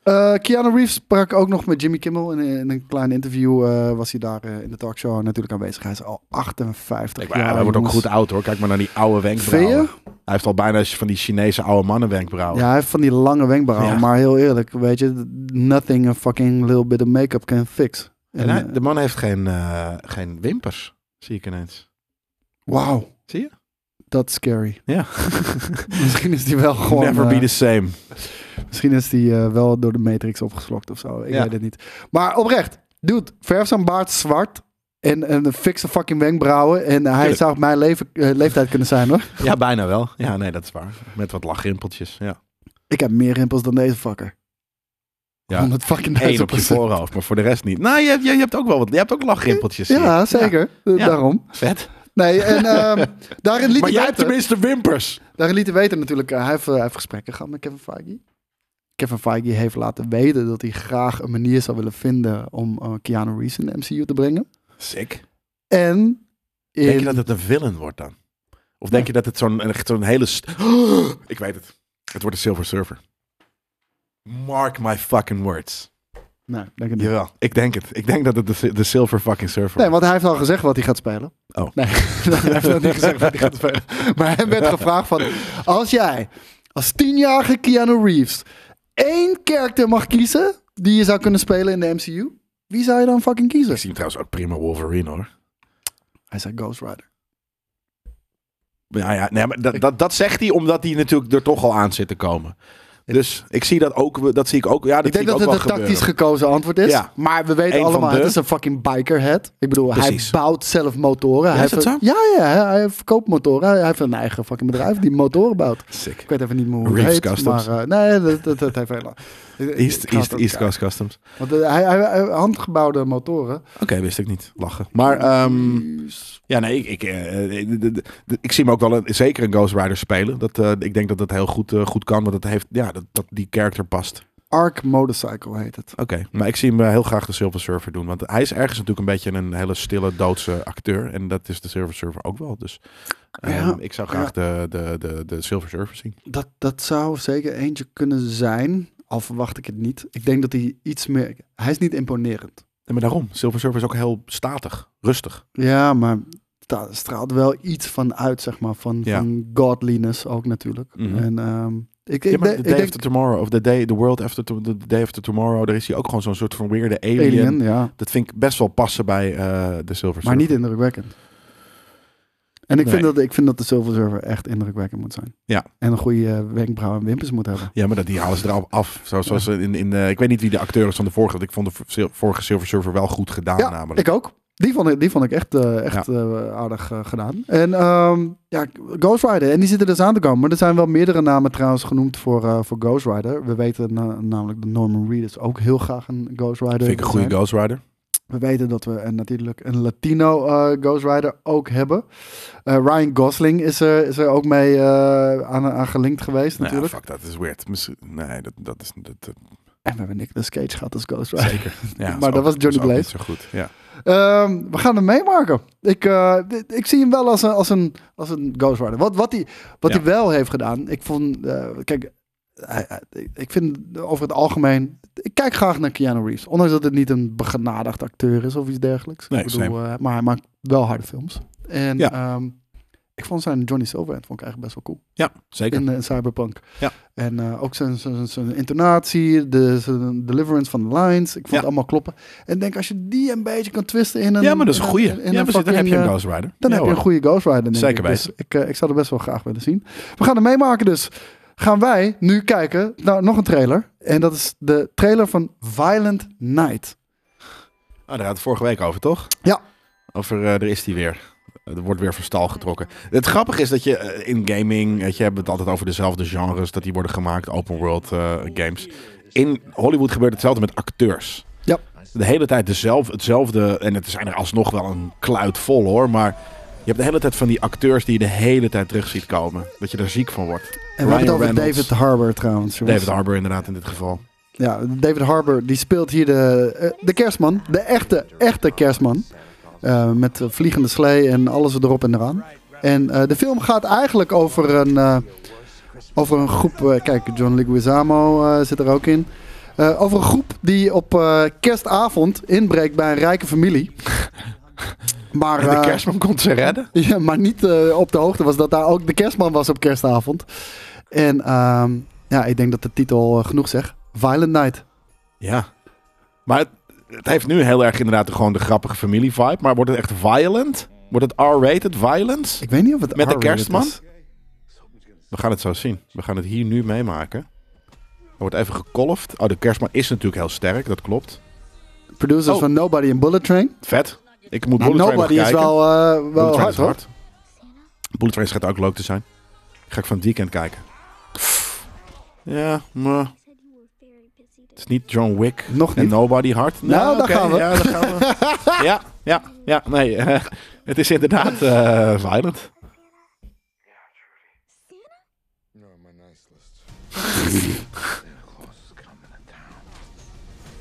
Eh, Keanu Reeves sprak ook nog met Jimmy Kimmel. In, in een klein interview eh, was hij daar eh, in de talkshow natuurlijk aanwezig. Hij is al 58 Maar jaar. hij wordt ook goed oud hoor. Kijk maar naar die oude wenkbrauwen. Hij heeft al bijna van die Chinese oude mannen wenkbrauwen. Ja, hij heeft van die lange wenkbrauwen. Ja. Maar heel eerlijk, weet je, nothing a fucking little bit of make-up can fix. En hij- de man heeft geen, geen wimpers, zie ik ineens. Wauw, Zie je? dat is scary. Ja. Misschien is die wel gewoon... Never be the same. Misschien is die eh, wel door de Matrix opgeslokt of zo. Ik Ja. weet het niet. Maar oprecht, dude, verf zijn baard zwart. En, en fix zijn fucking wenkbrauwen. En hij Tuurlijk. zou mijn leven, eh, leeftijd kunnen zijn hoor. Ja, bijna wel. Ja, nee, dat is waar. Met wat lachrimpeltjes. Ja. Ik heb meer rimpels dan deze fucker. Ja. 100 fucking Eén op je voorhoofd, maar voor de rest niet. Nou, je, hebt- je, je hebt ook wel wat. Je hebt ook lachrimpeltjes. Ja, zeker. Eh, Ja. Daarom. Vet. Nee, en ehm, daarin liet Maar hij jij hebt tenminste wimpers. daarin liet hij weten natuurlijk, hij, heeft, hij heeft gesprekken gehad met Kevin Feige. Kevin Feige heeft laten weten dat hij graag een manier zou willen vinden om eh, Keanu Reeves in de MCU te brengen. Sick. En in, Denk je dat het een villain wordt dan? Of denk je dat het zo'n zo'n hele... Ik weet het. Het wordt een Silver Surfer. Mark my fucking words. Nee, denk ik niet. Jawel. Ik denk het. Ik denk dat het de, de Silver fucking Surfer Nee, want hij heeft al gezegd wat hij gaat spelen. Oh. Nee, hij heeft nog niet gezegd wat hij gaat spelen. Maar hem werd gevraagd van... Als jij als tienjarige Keanu Reeves één karakter mag kiezen... die je zou kunnen spelen in de MCU... wie zou je dan fucking kiezen? Ik zie hem trouwens ook prima Wolverine hoor. Hij zei Ghost Rider. Ja, ja, nee, maar dat, dat, dat zegt hij omdat hij natuurlijk er toch al aan zit te komen. Dus ik zie dat ook. Dat zie ik ook. Ja, dat Ik denk dat het een tactisch gekozen antwoord is. Ja. Maar we weten Eén allemaal, de. het is een fucking bikerhead. Ik bedoel, Precies. hij bouwt zelf motoren. hij is dat heeft- zo? Ja, ja, hij, hij verkoopt motoren. Hij, hij heeft een eigen fucking bedrijf die motoren bouwt. Sick. Ik weet even niet meer hoe het heet. Customs. Maar, eh, nee, dat, dat, dat heeft heel lang. East, ga East, East ook Coast Customs. Want eh, hij, hij, hij- handgebouwde motoren. Oké, wist ik niet. Lachen. Maar ehm, ja, nee, ik, ik, eh, eh, ik zie hem ook wel een, zeker een Ghost Rider spelen. Dat, eh, ik denk dat dat heel goed, eh, goed kan. Want het heeft, ja, dat, dat die character past. Arc Motorcycle heet het. Oké, maar ik zie hem eh, heel graag de Silver Surfer doen. Want hij is ergens natuurlijk een beetje een hele stille, doodse acteur. En dat is de Silver Surfer ook wel. Dus ehm, ik zou graag de, de, de, de Silver Surfer zien. Dat, dat zou zeker eentje kunnen zijn. Al verwacht ik het niet. Ik denk dat hij iets meer... Hij is niet imponerend. Nee, maar daarom. Silver Surfer is ook heel statig, rustig. Ja, maar daar straalt wel iets van uit, zeg maar. Van, Ja. van godliness ook natuurlijk. Mhm. En ehm, ik, ik, Ja, maar de- the ik day after tomorrow, of the day, the world after, to- the day after tomorrow, daar is hij ook gewoon zo'n soort van weirde alien. Alien, ja. Dat vind ik best wel passen bij eh, de Silver Maar Surfer. niet indrukwekkend. En ik, vind dat, ik vind dat de Silver Surfer echt indrukwekkend moet zijn. Ja. En een goede eh, wenkbrauw en wimpers moet hebben. Ja, maar dat, die halen ze er al af. Zo, zoals in, in de, ik weet niet wie de acteur is van de vorige. want Ik vond de vorige Silver Surfer wel goed gedaan Ja, namelijk. ik ook. Die vond ik, die vond ik echt, eh, echt aardig gedaan. En ehm, ja, Ghost Rider. En die zitten dus aan te komen. Maar er zijn wel meerdere namen trouwens genoemd voor, voor Ghost Rider. We weten na- namelijk dat Norman Reedus ook heel graag een Ghost Rider Vind ik een goede. Ghost Rider. We weten dat we natuurlijk een Latino eh, Ghost Rider ook hebben. Eh, Ryan Gosling is er, is er ook mee eh, aan, aan gelinkt geweest Nou natuurlijk. fuck, dat is weird. Misschien- Nee, dat, dat is... Dat, en we hebben Nicolas Cage gehad als Ghost Rider. zeker. Ja, Maar dat ook- was Johnny Blaze. zo goed. Ja. Ehm, we gaan hem meemaken. Ik, ik zie hem wel als een, als een, als een Ghost Rider. Wat, wat, hij, wat Ja. hij wel heeft gedaan. Ik vond, kijk, hij- hij- ik vind over het algemeen. Ik kijk graag naar Keanu Reeves. Ondanks dat het niet een begenadigd acteur is of iets dergelijks. Nee, ik bedoel, eh, maar hij maakt wel harde films. En Ja. ehm, ik vond zijn Johnny Silverhand vond ik eigenlijk best wel cool. ja, zeker. In, eh, Cyberpunk. Ja. En eh, ook zijn, zijn, zijn intonatie, de, zijn deliverance van de lines. Ik vond Ja. het allemaal kloppen. En ik denk als je die een beetje kan twisten in een... ja, maar dat is in een goeie. in Ja, een precies, dan heb je een Ghost Rider. Dan Ja, heb je een goede Ghost Rider, denk Zeker ik. Dus ik, eh, ik zou er best wel graag willen zien. We gaan er meemaken dus. Gaan wij nu kijken naar nog een trailer. En dat is de trailer van Violent Night. Ah, daar had het vorige week over, toch? Ja. Over, eh, er is die weer. Er wordt weer van stal getrokken. Het grappige is dat je eh, in gaming, weet je, hebben het altijd over dezelfde genres dat die worden gemaakt, open world eh, games. In Hollywood gebeurt hetzelfde met acteurs. Ja. De hele tijd dezelfde, hetzelfde, en het zijn er alsnog wel een kluit vol hoor, maar je hebt de hele tijd van die acteurs die je de hele tijd terug ziet komen. Dat je er ziek van wordt. En we hebben het over Reynolds. David Harbour trouwens. jongens. David Harbour inderdaad in dit geval. Ja, David Harbour die speelt hier de, eh, de kerstman. De echte, echte kerstman. Eh, met vliegende slee en alles erop en eraan. En eh, de film gaat eigenlijk over een, eh, over een groep... eh, kijk, John Leguizamo eh, zit er ook in. Eh, over een groep die op eh, kerstavond inbreekt bij een rijke familie. Maar, En de eh, kerstman komt ze redden. ja, maar niet eh, op de hoogte was dat daar ook de kerstman was op kerstavond. En ehm, ja, ik denk dat de titel eh, genoeg zegt. Violent Night. Ja. Maar het, het heeft nu heel erg inderdaad gewoon de grappige familie vibe. Maar wordt het echt violent? Wordt het R-rated violence? Ik weet niet of het Met de kerstman? is. We gaan het zo zien. We gaan het hier nu meemaken. Er wordt even gekolfd. Oh, de kerstman is natuurlijk heel sterk, dat klopt. Producers Oh. van Nobody en Bullet Train. Vet. Ik moet Nou, Bullet Nobody is wel, eh, Bullet wel Train hard is hoor. hard. Bullet Train gaat ook leuk te zijn. Ga ik van het weekend kijken. Ja, maar het is niet John Wick Nog en niet. Nobody hard. Nou, daar oké, gaan we. Ja, daar gaan we. ja, ja, ja. Nee, eh, het is inderdaad eh violent.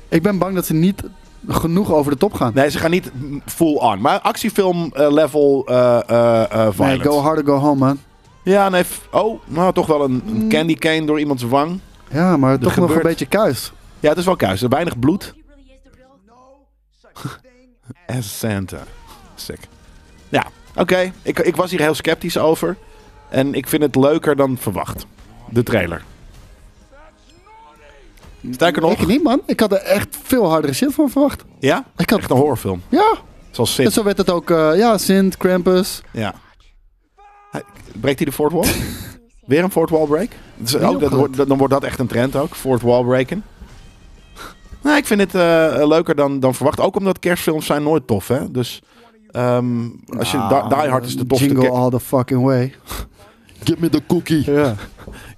Ik ben bang dat ze niet genoeg over de top gaan. Nee, ze gaan niet full on. Maar actiefilm eh, level eh eh eh Nee, go hard or go home, man. Ja, nee. f- Oh, nou toch wel een, Mm. een candy cane door iemands wang. Ja, maar toch nog gebeurt- een beetje kuis. Ja, het is wel kuis. Er is weinig bloed. As Santa. Sick. Ja, oké. Ik, ik was hier heel sceptisch over. En ik vind het leuker dan verwacht. De trailer. Sterker nog. Ik niet, man. Ik had er echt veel hardere shit van verwacht. Ja? Ik had, Echt een horrorfilm. ja, Zoals en zo werd het ook. eh, ja, Sint, Krampus. Ja. Breekt hij de fourth wall? Weer een fourth wall break? Is ook, dat dan wordt dat echt een trend ook. Fourth wall breken. Nou, ik vind het eh, leuker dan, dan verwacht. Ook omdat kerstfilms zijn nooit tof, hè. Dus ehm, als je Nou, Die Hard is de tofste Jingle all the fucking way. Give me the cookie. Ja.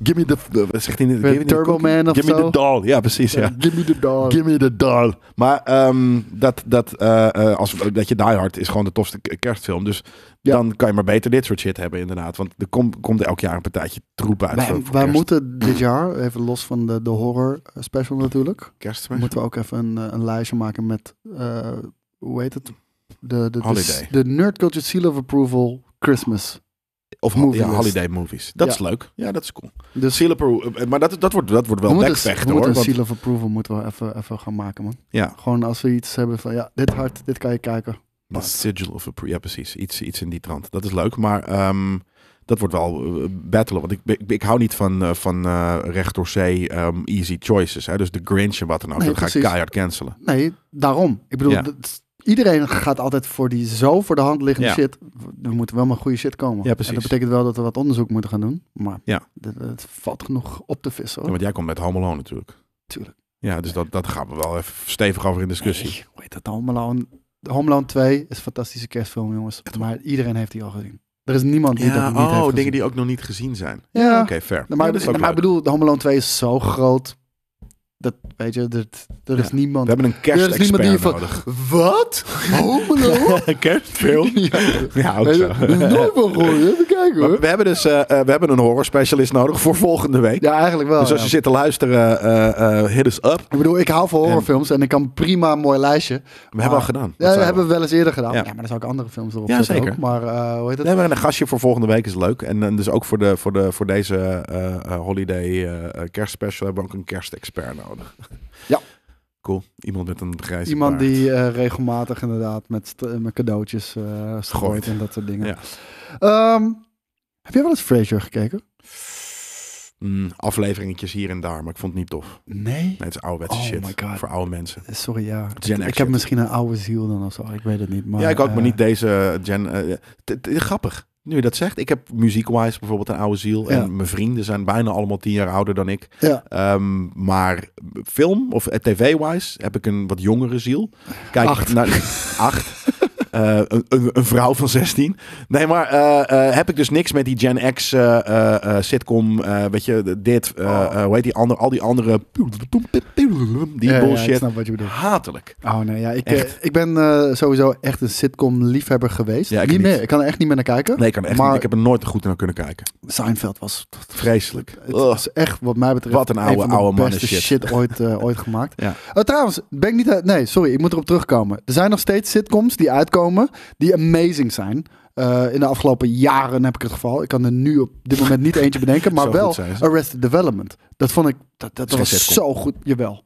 Give me the... the- zegt hij? Give me the Turbo cookie? Man of Give me the doll. Ja, precies, ja. Give me the dog. Give me the doll. Maar ehm, dat, dat, eh, eh, als, dat je Die Hard is gewoon de tofste kerstfilm. Dus dan kan je maar beter dit soort shit hebben, inderdaad. Want er komt komt elk jaar een partijtje troep uit. Wij, wij moeten dit jaar, even los van de, de horror special natuurlijk, Kerstspecial? moeten we ook even een, eh, een lijstje maken met, eh, hoe heet het? De, de, de, Holiday. de Nerd Culture Seal of Approval Christmas. Of movie ja, holiday movies. Dat Ja. is leuk. Ja, dat is cool. Dus Seal eh, maar dat, dat, wordt, dat wordt wel we moeten, bekvechten we hoor. een want- Seal of Approval moeten we even, even gaan maken, man. ja, Gewoon als we iets hebben van, ja, dit hard, dit kan je kijken. de sigil of appro- Ja, precies. Iets, iets in die trant. Dat is leuk. Maar ehm, dat wordt wel eh, battelen. Want ik, ik, ik hou niet van, eh, van eh, recht door zee ehm, easy choices. Hè? Dus de Grinch en wat dan ook. Nee, dat ga ik keihard cancelen. Nee, daarom. Ik bedoel, Ja. dat- iedereen gaat altijd voor die zo voor de hand liggende Ja. shit. We moeten wel met goede shit komen. Ja, precies. En dat betekent wel dat we wat onderzoek moeten gaan doen. Maar Ja. het valt genoeg op te vissen Ja, hoor. want jij komt met Home Alone natuurlijk. Tuurlijk. Ja, dus dat, dat gaan we wel even stevig over in discussie. Nee, hoe heet dat? Home Alone, Home Alone 2 is een fantastische kerstfilm, jongens. Maar iedereen heeft die al gezien. Er is niemand die dat Ja, niet heeft oh, gezien. dingen die ook nog niet gezien zijn. Ja. Oké, fair. Maar, Ja, dat ook maar ik bedoel, Home Alone 2 is zo groot. Dat, weet je, er, er is niemand... We hebben een er kerstexpert van... nodig. Wat? Home kerstfilm? ja. Ja, ook zo. er is nooit van gehoord. Even kijken Maar hoor. we hebben dus eh, eh, we hebben een horror specialist nodig voor volgende week. Ja, eigenlijk wel. dus als ja. je zit te luisteren, eh, hit us up. Ik bedoel, ik hou van horrorfilms en ik kan prima een mooi lijstje. We hebben al gedaan. Ja, dat hebben we wel eens eerder gedaan. Ja. Maar dan zou ik andere films erop Ja, zeker. ook. Maar hoe heet het? Nee, maar een gastje voor volgende week is leuk. En, eh, dus ook voor, de, voor, de, voor deze holiday kerstspecial hebben we ook een kerstexpert nodig. Ja. Cool. Iemand met een grijze Iemand die eh, regelmatig inderdaad met, st- met cadeautjes eh Gooit. en dat soort dingen. Ja. Ehm, heb jij wel eens Frasier gekeken? Mm, afleveringetjes hier en daar, maar ik vond het niet tof. Nee. Nee, het is ouderwetse Oh shit. Voor oude mensen. Sorry, ja. Gen ik heb misschien een oude ziel dan of zo. Ik weet het niet. Maar, ja, ik ook, maar eh, niet deze gen. eh, grappig. Nu je dat zegt. Ik heb muziek-wise bijvoorbeeld een oude ziel. Ja. En mijn vrienden zijn bijna allemaal tien jaar ouder dan ik. Ja. Ehm, maar film of eh, tv-wise heb ik een wat jongere ziel. Kijk, Acht. Naar, acht. Eh, een, een, een vrouw van 16. Nee, maar eh, eh, heb ik dus niks met die Gen X sitcom. weet je, dit. Oh. hoe heet die andere? Al die andere. Die Ja, ja, bullshit. ik snap wat je bedoelt. Hatelijk. Oh nee, ja, ik, Echt. ik ben sowieso echt een sitcom-liefhebber geweest. Ja, ik niet niet. meer. Ik kan er echt niet meer naar kijken. Nee, ik, kan echt Maar- niet, ik heb er nooit goed naar kunnen kijken. Seinfeld was... Vreselijk. Het was echt, wat mij betreft, Wat een oude- de oude mannen shit. shit, ooit, ooit gemaakt. Ja. Oh, trouwens, ben ik niet... Nee, sorry, ik moet erop terugkomen. Er zijn nog steeds sitcoms die uitkomen, die amazing zijn. Eh, in de afgelopen jaren heb ik het geval. Ik kan er nu op dit moment niet eentje bedenken, maar wel. Arrested Development. Dat vond ik, dat, dat was sitcom. zo goed. Jawel.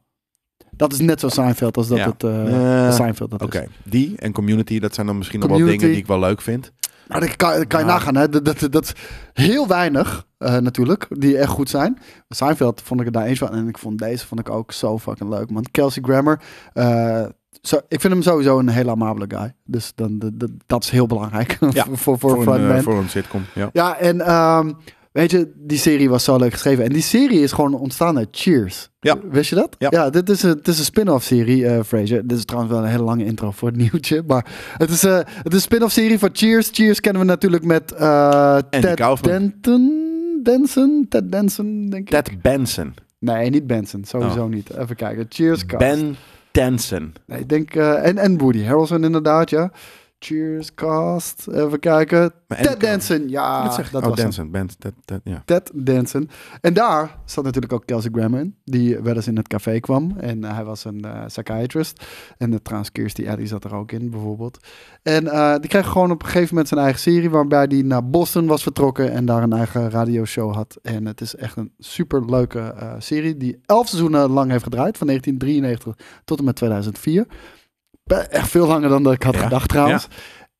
Dat is net zo Seinfeld als dat Ja. het eh, Eh, Seinfeld dat Oké, is. die en Community, dat zijn dan misschien nog wel dingen die ik wel leuk vind. Maar dat kan, dat kan je nagaan, hè. Dat, dat, heel weinig, natuurlijk, die echt goed zijn. Seinfeld vond ik er daar eens van. En ik vond deze vond ik ook zo fucking leuk, man. Kelsey Grammer, zo, ik vind hem sowieso een hele amabele guy. Dus dan, de- de- dat is heel belangrijk Ja, voor, voor, voor, Voor, een, Frontman. eh, voor een sitcom, ja. Ja, en ehm, weet je, die serie was zo leuk geschreven. En die serie is gewoon ontstaan uit Cheers. Ja. Wist je dat? Ja. dit is een, het is een spin-off serie, eh Fraser. Dit is trouwens wel een hele lange intro voor het nieuwtje. Maar het is, eh, het is een spin-off serie van Cheers. Cheers kennen we natuurlijk met eh Ted Kaufman. Denton. Denson? Ted Denson, denk ik. Ted Benson. Nee, niet Benson. Sowieso niet. Even kijken. Cheers cast. Oh. Ben Nee, ik denk... eh, en, en Woody Harrelson inderdaad, ja. Cheers cast. Even kijken. Ted Danson. Ja, Dat dat oh, was. Danson. Ben, dat, dat, ja. Ted Danson. En daar zat natuurlijk ook Kelsey Grammer in. Die wel eens in het café kwam. En eh, hij was een eh, psychiatrist. En uh, trouwens Kirstie Alley zat er ook in, bijvoorbeeld. En eh, die kreeg gewoon op een gegeven moment zijn eigen serie... waarbij hij naar Boston was vertrokken... en daar een eigen radioshow had. En het is echt een super leuke serie... die elf seizoenen lang heeft gedraaid. Van 1993 tot en met 2004. Echt veel langer dan dat ik had Ja. gedacht trouwens.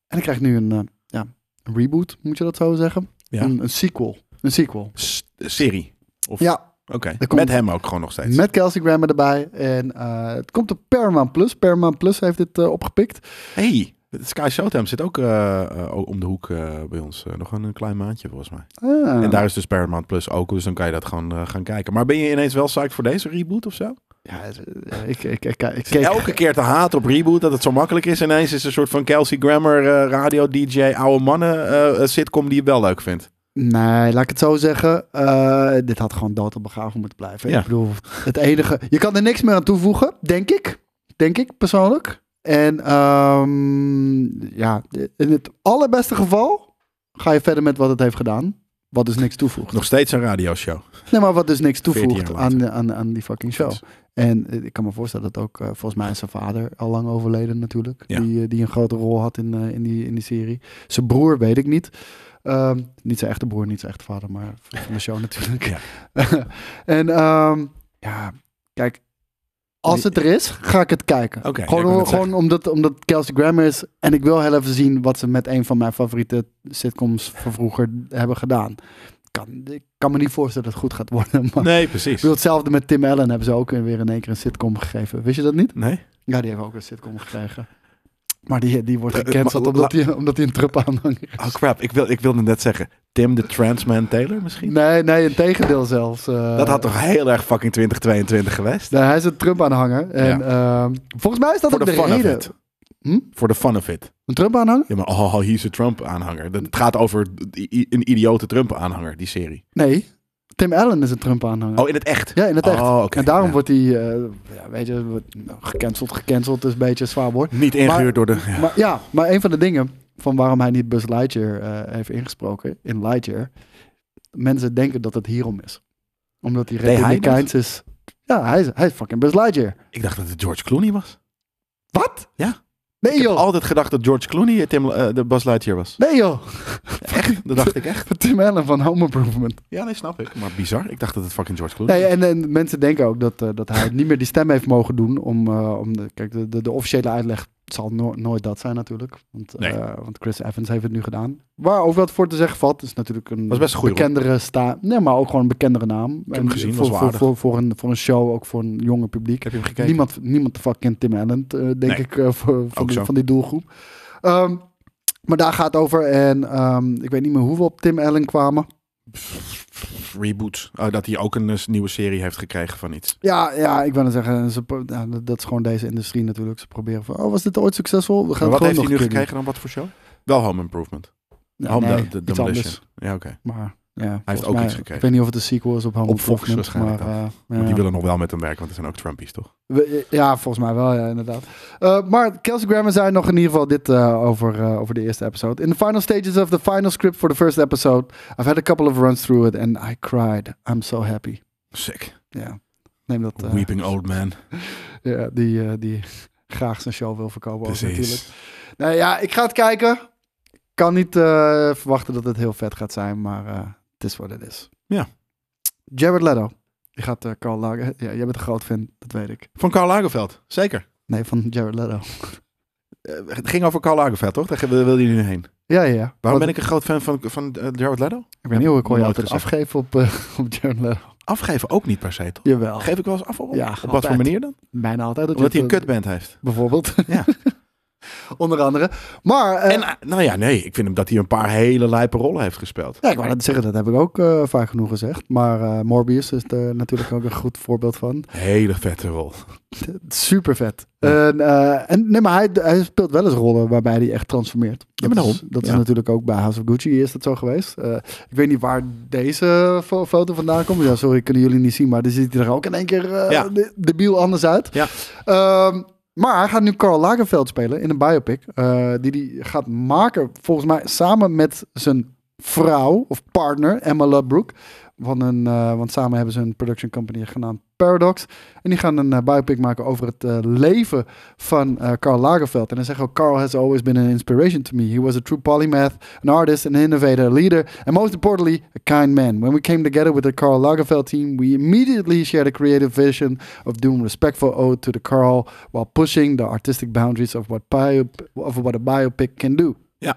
En ik krijg nu een, eh, ja, een reboot, moet je dat zo zeggen? Ja. Een, een sequel. Een sequel. S- serie. Of, Ja, Oké. Met hem ook gewoon nog steeds. met Kelsey Grammer erbij. En eh, het komt op Paramount Plus. Paramount Plus heeft dit eh, opgepikt. Hey, Sky Showtime zit ook om de hoek bij ons. Nog een, klein maandje volgens mij. Ah. En daar is dus Paramount Plus ook. Dus dan kan je dat gewoon gaan kijken. Maar ben je ineens wel psyched voor deze reboot of zo? Ja, eh, ik, ik, ik, ik, Ik keek- elke keer te haat op reboot dat het zo makkelijk is. Ineens is een soort van Kelsey Grammer, eh, radio DJ, oude mannen eh, sitcom die je wel leuk vindt. Nee, laat ik het zo zeggen. Dit had gewoon dood op begraven moeten blijven. Ja. Ik bedoel, het enige... Je kan er niks meer aan toevoegen, denk ik. Denk ik, persoonlijk. En ehm, ja, in het allerbeste geval ga je verder met wat het heeft gedaan. Wat dus niks toevoegt. Nog steeds een radioshow. Nee, maar wat dus niks 14 toevoegt aan, aan, aan die fucking show. En eh, ik kan me voorstellen dat ook, eh, volgens mij is zijn vader al lang overleden natuurlijk. Ja. Die, eh, die een grote rol had in, in, die, in die serie. Zijn broer weet ik niet. Ehm, niet zijn echte broer, niet zijn echte vader, maar van de show natuurlijk. Ja. en ehm, ja, kijk, als het er is, ga ik het kijken. Ik gewoon gewoon omdat, omdat Kelsey Grammer is. En ik wil heel even zien wat ze met een van mijn favoriete sitcoms van vroeger hebben gedaan. Kan, ik kan me niet voorstellen dat het goed gaat worden. Maar Nee, ik precies. bedoel, hetzelfde met Tim Allen hebben ze ook weer in één keer een sitcom gegeven. Wist je dat niet? Nee? Ja, die heeft ook een sitcom gekregen. Maar die, die wordt Eh, gecanceld maar- omdat hij, omdat hij een Trump aanhanger is. Oh crap, ik, wil, ik wilde net zeggen. Tim de Transman Taylor misschien? Nee, nee, in tegendeel zelfs. eh. Dat had toch heel erg fucking 2022 geweest? Nee, hij is een Trump-aanhanger. En ehm, volgens mij is dat ook de reden. Hm? Voor de fun of it. Een Trump-aanhanger? Ja, maar oh, hij is een Trump-aanhanger. Dat- Het gaat over een idiote Trump-aanhanger, die serie. Nee, Tim Allen is een Trump-aanhanger. Oh, in het echt? Ja, in het echt. Oh. En daarom Ja. wordt hij, eh, ja, weet je, gecanceld, gecanceld is een beetje een zwaar woord. Niet ingehuurd door de... Ja. Maar ja, maar een van de dingen van waarom hij niet Buzz Lightyear eh, heeft ingesproken in Lightyear, mensen denken dat het hierom is. Omdat hij republikeins is. Ja, hij is, hij is fucking Buzz Lightyear. Ik dacht dat het George Clooney was. Wat? Ja. Nee Ik heb joh. altijd gedacht dat George Clooney Tim, eh, de Buzz Lightyear was. Nee joh. Echt? Dat dacht ik echt. Tim Allen van Home Improvement. Ja, nee, snap ik. Maar bizar. Ik dacht dat het fucking George Clooney Nee, was. en, en mensen denken ook dat, eh, dat hij niet meer die stem heeft mogen doen. Om, eh, om de, kijk, de, de, de officiële uitleg zal no- nooit dat zijn natuurlijk. Want, Nee. eh, want Chris Evans heeft het nu gedaan. Waarover wat voor te zeggen valt, is natuurlijk een Was best een goeie bekendere sta. Nee, maar ook gewoon een bekendere naam. heb hem gezien, voor, was voor, voor, voor, een, voor een show, ook voor een jonge publiek. Heb je hem gekeken? Niemand, niemand de fuck kent Tim Allen, eh, denk Nee. ik, eh, voor, die, van die doelgroep. Ehm, maar daar gaat het over. En ehm, ik weet niet meer hoe we op Tim Allen kwamen. Reboot. Oh, dat hij ook een eh, nieuwe serie heeft gekregen van iets. Ja, ja, ik wil net zeggen, ze, dat, is gewoon deze industrie natuurlijk. Ze proberen van, oh, was dit ooit succesvol? We gaan Maar wat heeft hij nu gekregen dan? Wat voor show? Wel Home Improvement. Home de- nee, de- Demolition. Ja, oké. Maar ja, heeft volgens ook mij- iets gekregen. Ik weet niet of het een sequel is op Home Op Fox waarschijnlijk maar, eh, Maar ja. die willen nog wel met hem werken, want er zijn ook Trumpies, toch? We- Ja, volgens mij wel, ja, inderdaad. Uh, maar Kelsey Grammer zei nog in ieder geval dit uh, over, over de eerste episode. In the final stages of the final script for the first episode, I've had a couple of runs through it and I cried. I'm so happy. Sick. Ja, neem dat. Weeping old man. Ja, die, die graag zijn show wil verkopen ook natuurlijk. Nou ja, ik ga het kijken. Kan niet verwachten dat het heel vet gaat zijn, maar het is wat het is. Ja. Jared Leto. Die gaat uh, Carl Lager. Ja, jij bent een groot fan, dat weet ik. Van Karl Lagerfeld, zeker. Nee, van Jared Leto. Uh, het ging over Karl Lagerfeld, toch? Daar wil, wil je nu heen. Ja, ja, ja. Waarom Wat, ben ik een groot fan van, van uh, Jared Leto? Ik weet niet hoe ik kon je altijd gezegd. afgeven op, uh, op Jared Leto. afgeven ook niet per se, toch? Jawel. Geef ik wel eens af op? Ja, op wat voor manier dan? Bijna altijd. dat Omdat je hij een kutband heeft. eh, Bijvoorbeeld. Ja. Onder andere. Maar, eh, En, eh, nou ja, nee. Ik vind hem dat hij een paar hele lijpe rollen heeft gespeeld. ja, ik wou net zeggen, dat heb ik ook eh, vaak genoeg gezegd. Maar Morbius is er natuurlijk ook een goed voorbeeld van. Hele vette rol. Super vet. Ja. En, en nee, maar hij, hij speelt wel eens rollen waarbij hij echt transformeert. Ja, Dat maar is, dat is Ja. natuurlijk ook bij House of Gucci is dat zo geweest. Ik weet niet waar deze fo- foto vandaan komt. Ja, sorry, kunnen jullie niet zien, maar dan ziet hij er ook in één keer Ja. de, debiel anders uit. Ja. Ehm, maar hij gaat nu Karl Lagerfeld spelen in een biopic. eh, die hij gaat maken, volgens mij samen met zijn vrouw of partner, Emma Ludbrook. Van een, eh, want samen hebben ze een production company genaamd Paradox. En die gaan een eh, biopic maken over het eh, leven van Karl Lagerfeld. En dan zeggen ook, Karl has always been an inspiration to me. He was a true polymath, an artist, an innovator, a leader, and most importantly, a kind man. When we came together with the Karl Lagerfeld team, we immediately shared a creative vision of doing respectful ode to the Karl while pushing the artistic boundaries of what, biop- of what a biopic can do. Ja,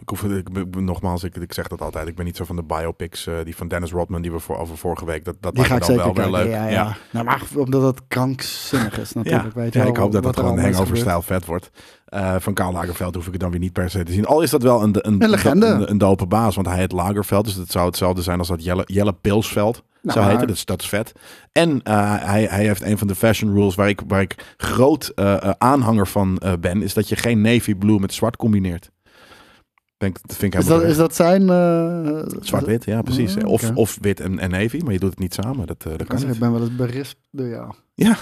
ik hoef, ik, ik- nogmaals, ik, ik zeg dat altijd. Ik ben niet zo van de biopics, eh, die van Dennis Rodman, die we voor, over vorige week. Dat, dat Die lijkt me dan wel weer leuk. Ja, ja. Nou, maar omdat het krankzinnig is natuurlijk. Weet je Ja, wel, ik hoop dat er gewoon hangover-stijl vet wordt. Eh, van Karl Lagerfeld hoef ik het dan weer niet per se te zien. Al is dat wel een, een, Een legende. Een, een dope baas, want hij heet Lagerveld. Dus het zou hetzelfde zijn als dat Jelle, Jelle Pilsveld Nou, zou heten. Dat is, dat is vet. En eh, hij, hij heeft een van de fashion rules waar ik, waar ik groot aanhanger van ben. Is dat je geen navy blue met zwart combineert. Denk, dat vind ik Is dat, is dat zijn... eh, Zwart-wit, ja precies. Oh, Of, of wit en, en navy, maar je doet het niet samen. Dat, eh, dat Ik, kan niet. ik ben wel eens berispt door jou. Ja,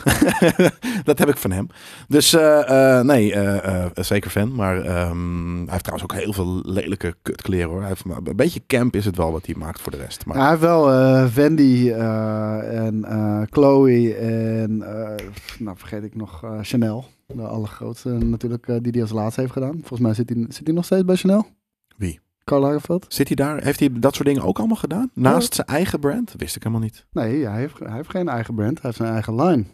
dat heb ik van hem. Dus eh, eh, nee, eh, eh, zeker fan. Maar ehm, hij heeft trouwens ook heel veel lelijke kutkleren hoor. Hij heeft, maar een beetje camp is het wel wat hij maakt voor de rest. Maar Ja, hij heeft wel eh Wendy eh, en eh, Chloe en eh, nou vergeet ik nog eh, Chanel. De allergrootste natuurlijk eh, die hij als laatste heeft gedaan. Volgens mij zit hij, zit hij nog steeds bij Chanel. Karl Lagerfeld? zit hij daar? Heeft hij dat soort dingen ook allemaal gedaan? Naast zijn eigen brand? Wist ik helemaal niet. Nee, hij heeft, hij heeft geen eigen brand. Hij heeft zijn eigen line.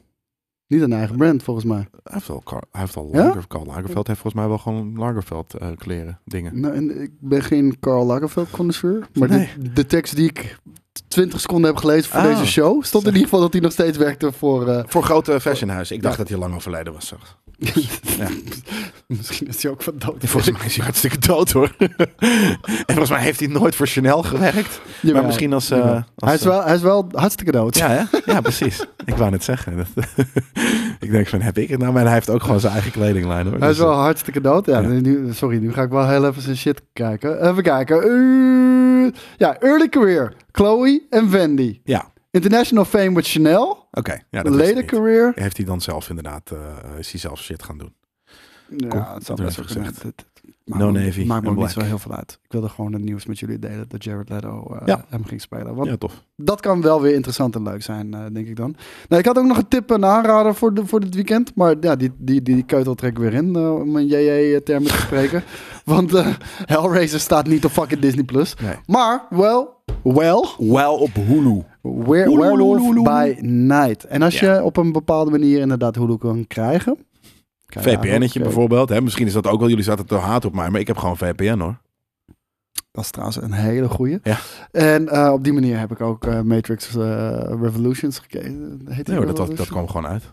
Niet een eigen brand volgens mij. Hij heeft Kar- hij heeft al Ja? Lager, Karl Lagerveld heeft volgens mij wel gewoon Lagerveld eh, kleren, dingen. Nou, en ik ben geen Karl Lagerfeld connoisseur. Maar Nee. de, de tekst die ik 20 seconden heb gelezen voor Ah. deze show... stond in ieder geval dat hij nog steeds werkte voor... eh, Voor grote fashionhuizen. Ik dacht Ja. dat hij lang overleden was. Zag. Misschien is hij ook van dood. Volgens mij is hij hartstikke dood hoor. en volgens mij heeft hij nooit voor Chanel gewerkt. Maar misschien als... eh, als, hij, is eh, wel, hij is wel hartstikke dood. Ja, hè? ja, precies. Ik wou net zeggen. Dat, ik denk van, heb ik het nou? Maar hij heeft ook gewoon zijn eigen kledinglijn hoor. Hij is Dus, wel hartstikke dood. Ja, Ja. Nu, sorry, nu ga ik wel heel even zijn shit kijken. Even kijken. Uh, ja, early career. Chloe en Wendy. Ja, International fame with Chanel. oké. Ja, dat Later career. Heeft hij dan zelf inderdaad, eh, is hij zelf shit gaan doen. Ja, het Dat best werd wel gezegd. Het- No Navy Maakt me ook niet zo heel veel uit. Ik wilde gewoon het nieuws met jullie delen dat Jared Leto eh, Ja. hem ging spelen. Want Ja, tof. dat kan wel weer interessant en leuk zijn, eh, denk ik dan. Nou, ik had ook nog een tip en aanrader voor, de, voor dit weekend. Maar ja, die, die, die, keutel trek ik weer in, eh, om een JJ-termen te spreken. Want Hellraiser staat niet op fucking Disney+. Plus. Nee. Maar, well, well, Wel op Hulu. Were- Hulu, Werewolf by Night. En als je op een bepaalde manier inderdaad Hulu kan krijgen... kan je VPN'tje eigenlijk, eh, bijvoorbeeld. Hè? Misschien is dat ook wel, jullie zaten te haat op mij, maar ik heb gewoon VPN hoor. Dat is trouwens een hele goeie. Ja. En eh, op die manier heb ik ook eh, Matrix eh, Revolutions gekeken. Heet Nee hoor, dat, dat, kwam gewoon uit.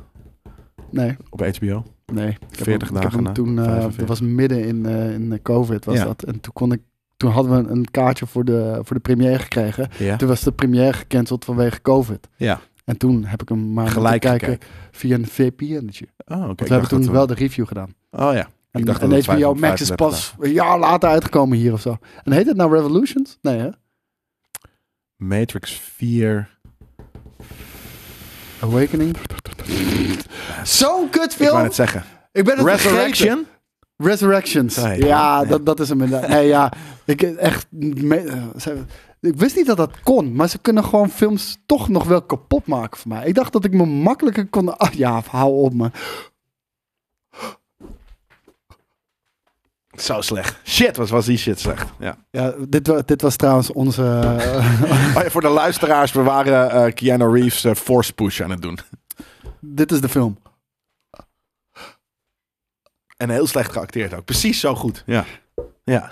Nee, Op HBO. nee. Ik heb 40 hem- ik heb dagen na, toen, 45. dat was midden in, in COVID was Ja. dat. En toen kon ik, toen hadden we een kaartje voor de, voor de première gekregen. Ja. Toen was de première gecanceld vanwege COVID. Ja. En toen heb ik hem maar Gelijk kijken gekeken. via een VPN'tje. Oh, oké. Ik we hebben toen we- wel de review gedaan. Oh ja. En, Ik dacht en dat het HBO 5 Max is pas een jaar later uitgekomen hier of zo. En heet het nou Revolutions? Nee hè? Matrix 4. Awakening? Zo'n Ik kutfilm! wou net zeggen. Ik ben het vergeten. Resurrection? Resurrections. Ja. Dat, dat is hem inderdaad. Nee, ja. Ik echt... me- eh, ik wist niet dat dat kon, maar ze kunnen gewoon films toch nog wel kapot maken voor mij. Ik dacht dat ik me makkelijker kon... Ah, ja, hou op man. Zo slecht. Shit, wat was die shit slecht. Ja. Ja, dit, dit was trouwens onze... Oh ja, voor de luisteraars, we waren eh Keanu Reeves eh, force push aan het doen. dit is de film. En heel slecht geacteerd ook. Precies zo goed. Ja. Ja.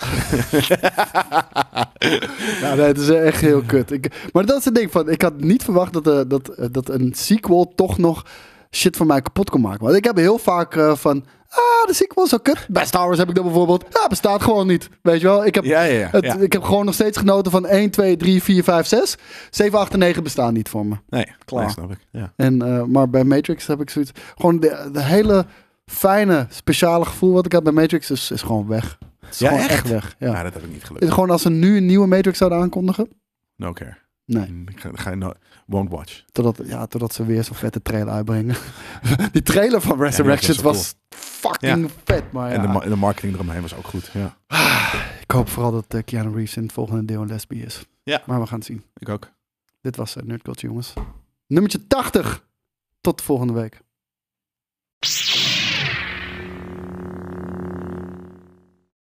Ja, nee, het is echt heel kut. Ik, maar dat is het ding van, ik had niet verwacht dat, eh, dat, eh, dat een sequel toch nog shit van mij kapot kon maken. Want ik heb heel vaak eh, van, ah, de sequel is zo kut. Bij Star Wars heb ik dat bijvoorbeeld. Ja, bestaat gewoon niet. Weet je wel? Ik heb, Ja, ja, ja. het, Ja. ik heb gewoon nog steeds genoten van 1, 2, 3, 4, 5, 6. 7, 8 en 9 bestaan niet voor me. Nee, Klaar. nee, snap ik. Ja. En, eh, maar bij Matrix heb ik zoiets... Gewoon de, de hele fijne, speciale gevoel wat ik had bij Matrix is, is gewoon weg. Het is Ja, gewoon echt? echt weg. Ja. Ja, dat heb ik niet gelukt. gewoon als ze nu een nieuwe Matrix zouden aankondigen. No care. Nee. Ik ga, ga je no won't watch. Totdat, ja, totdat ze weer zo'n vette trailer uitbrengen. die trailer van Resurrections was was, fucking vet. Maar ja, En de, ma- de marketing eromheen was ook goed. Ja, ik hoop vooral dat eh, Keanu Reeves in het volgende deel een lesbie is. Ja. Maar we gaan het zien. ik ook. Dit was uh, Nerd Culture, jongens. Nummertje 80. Tot de volgende week.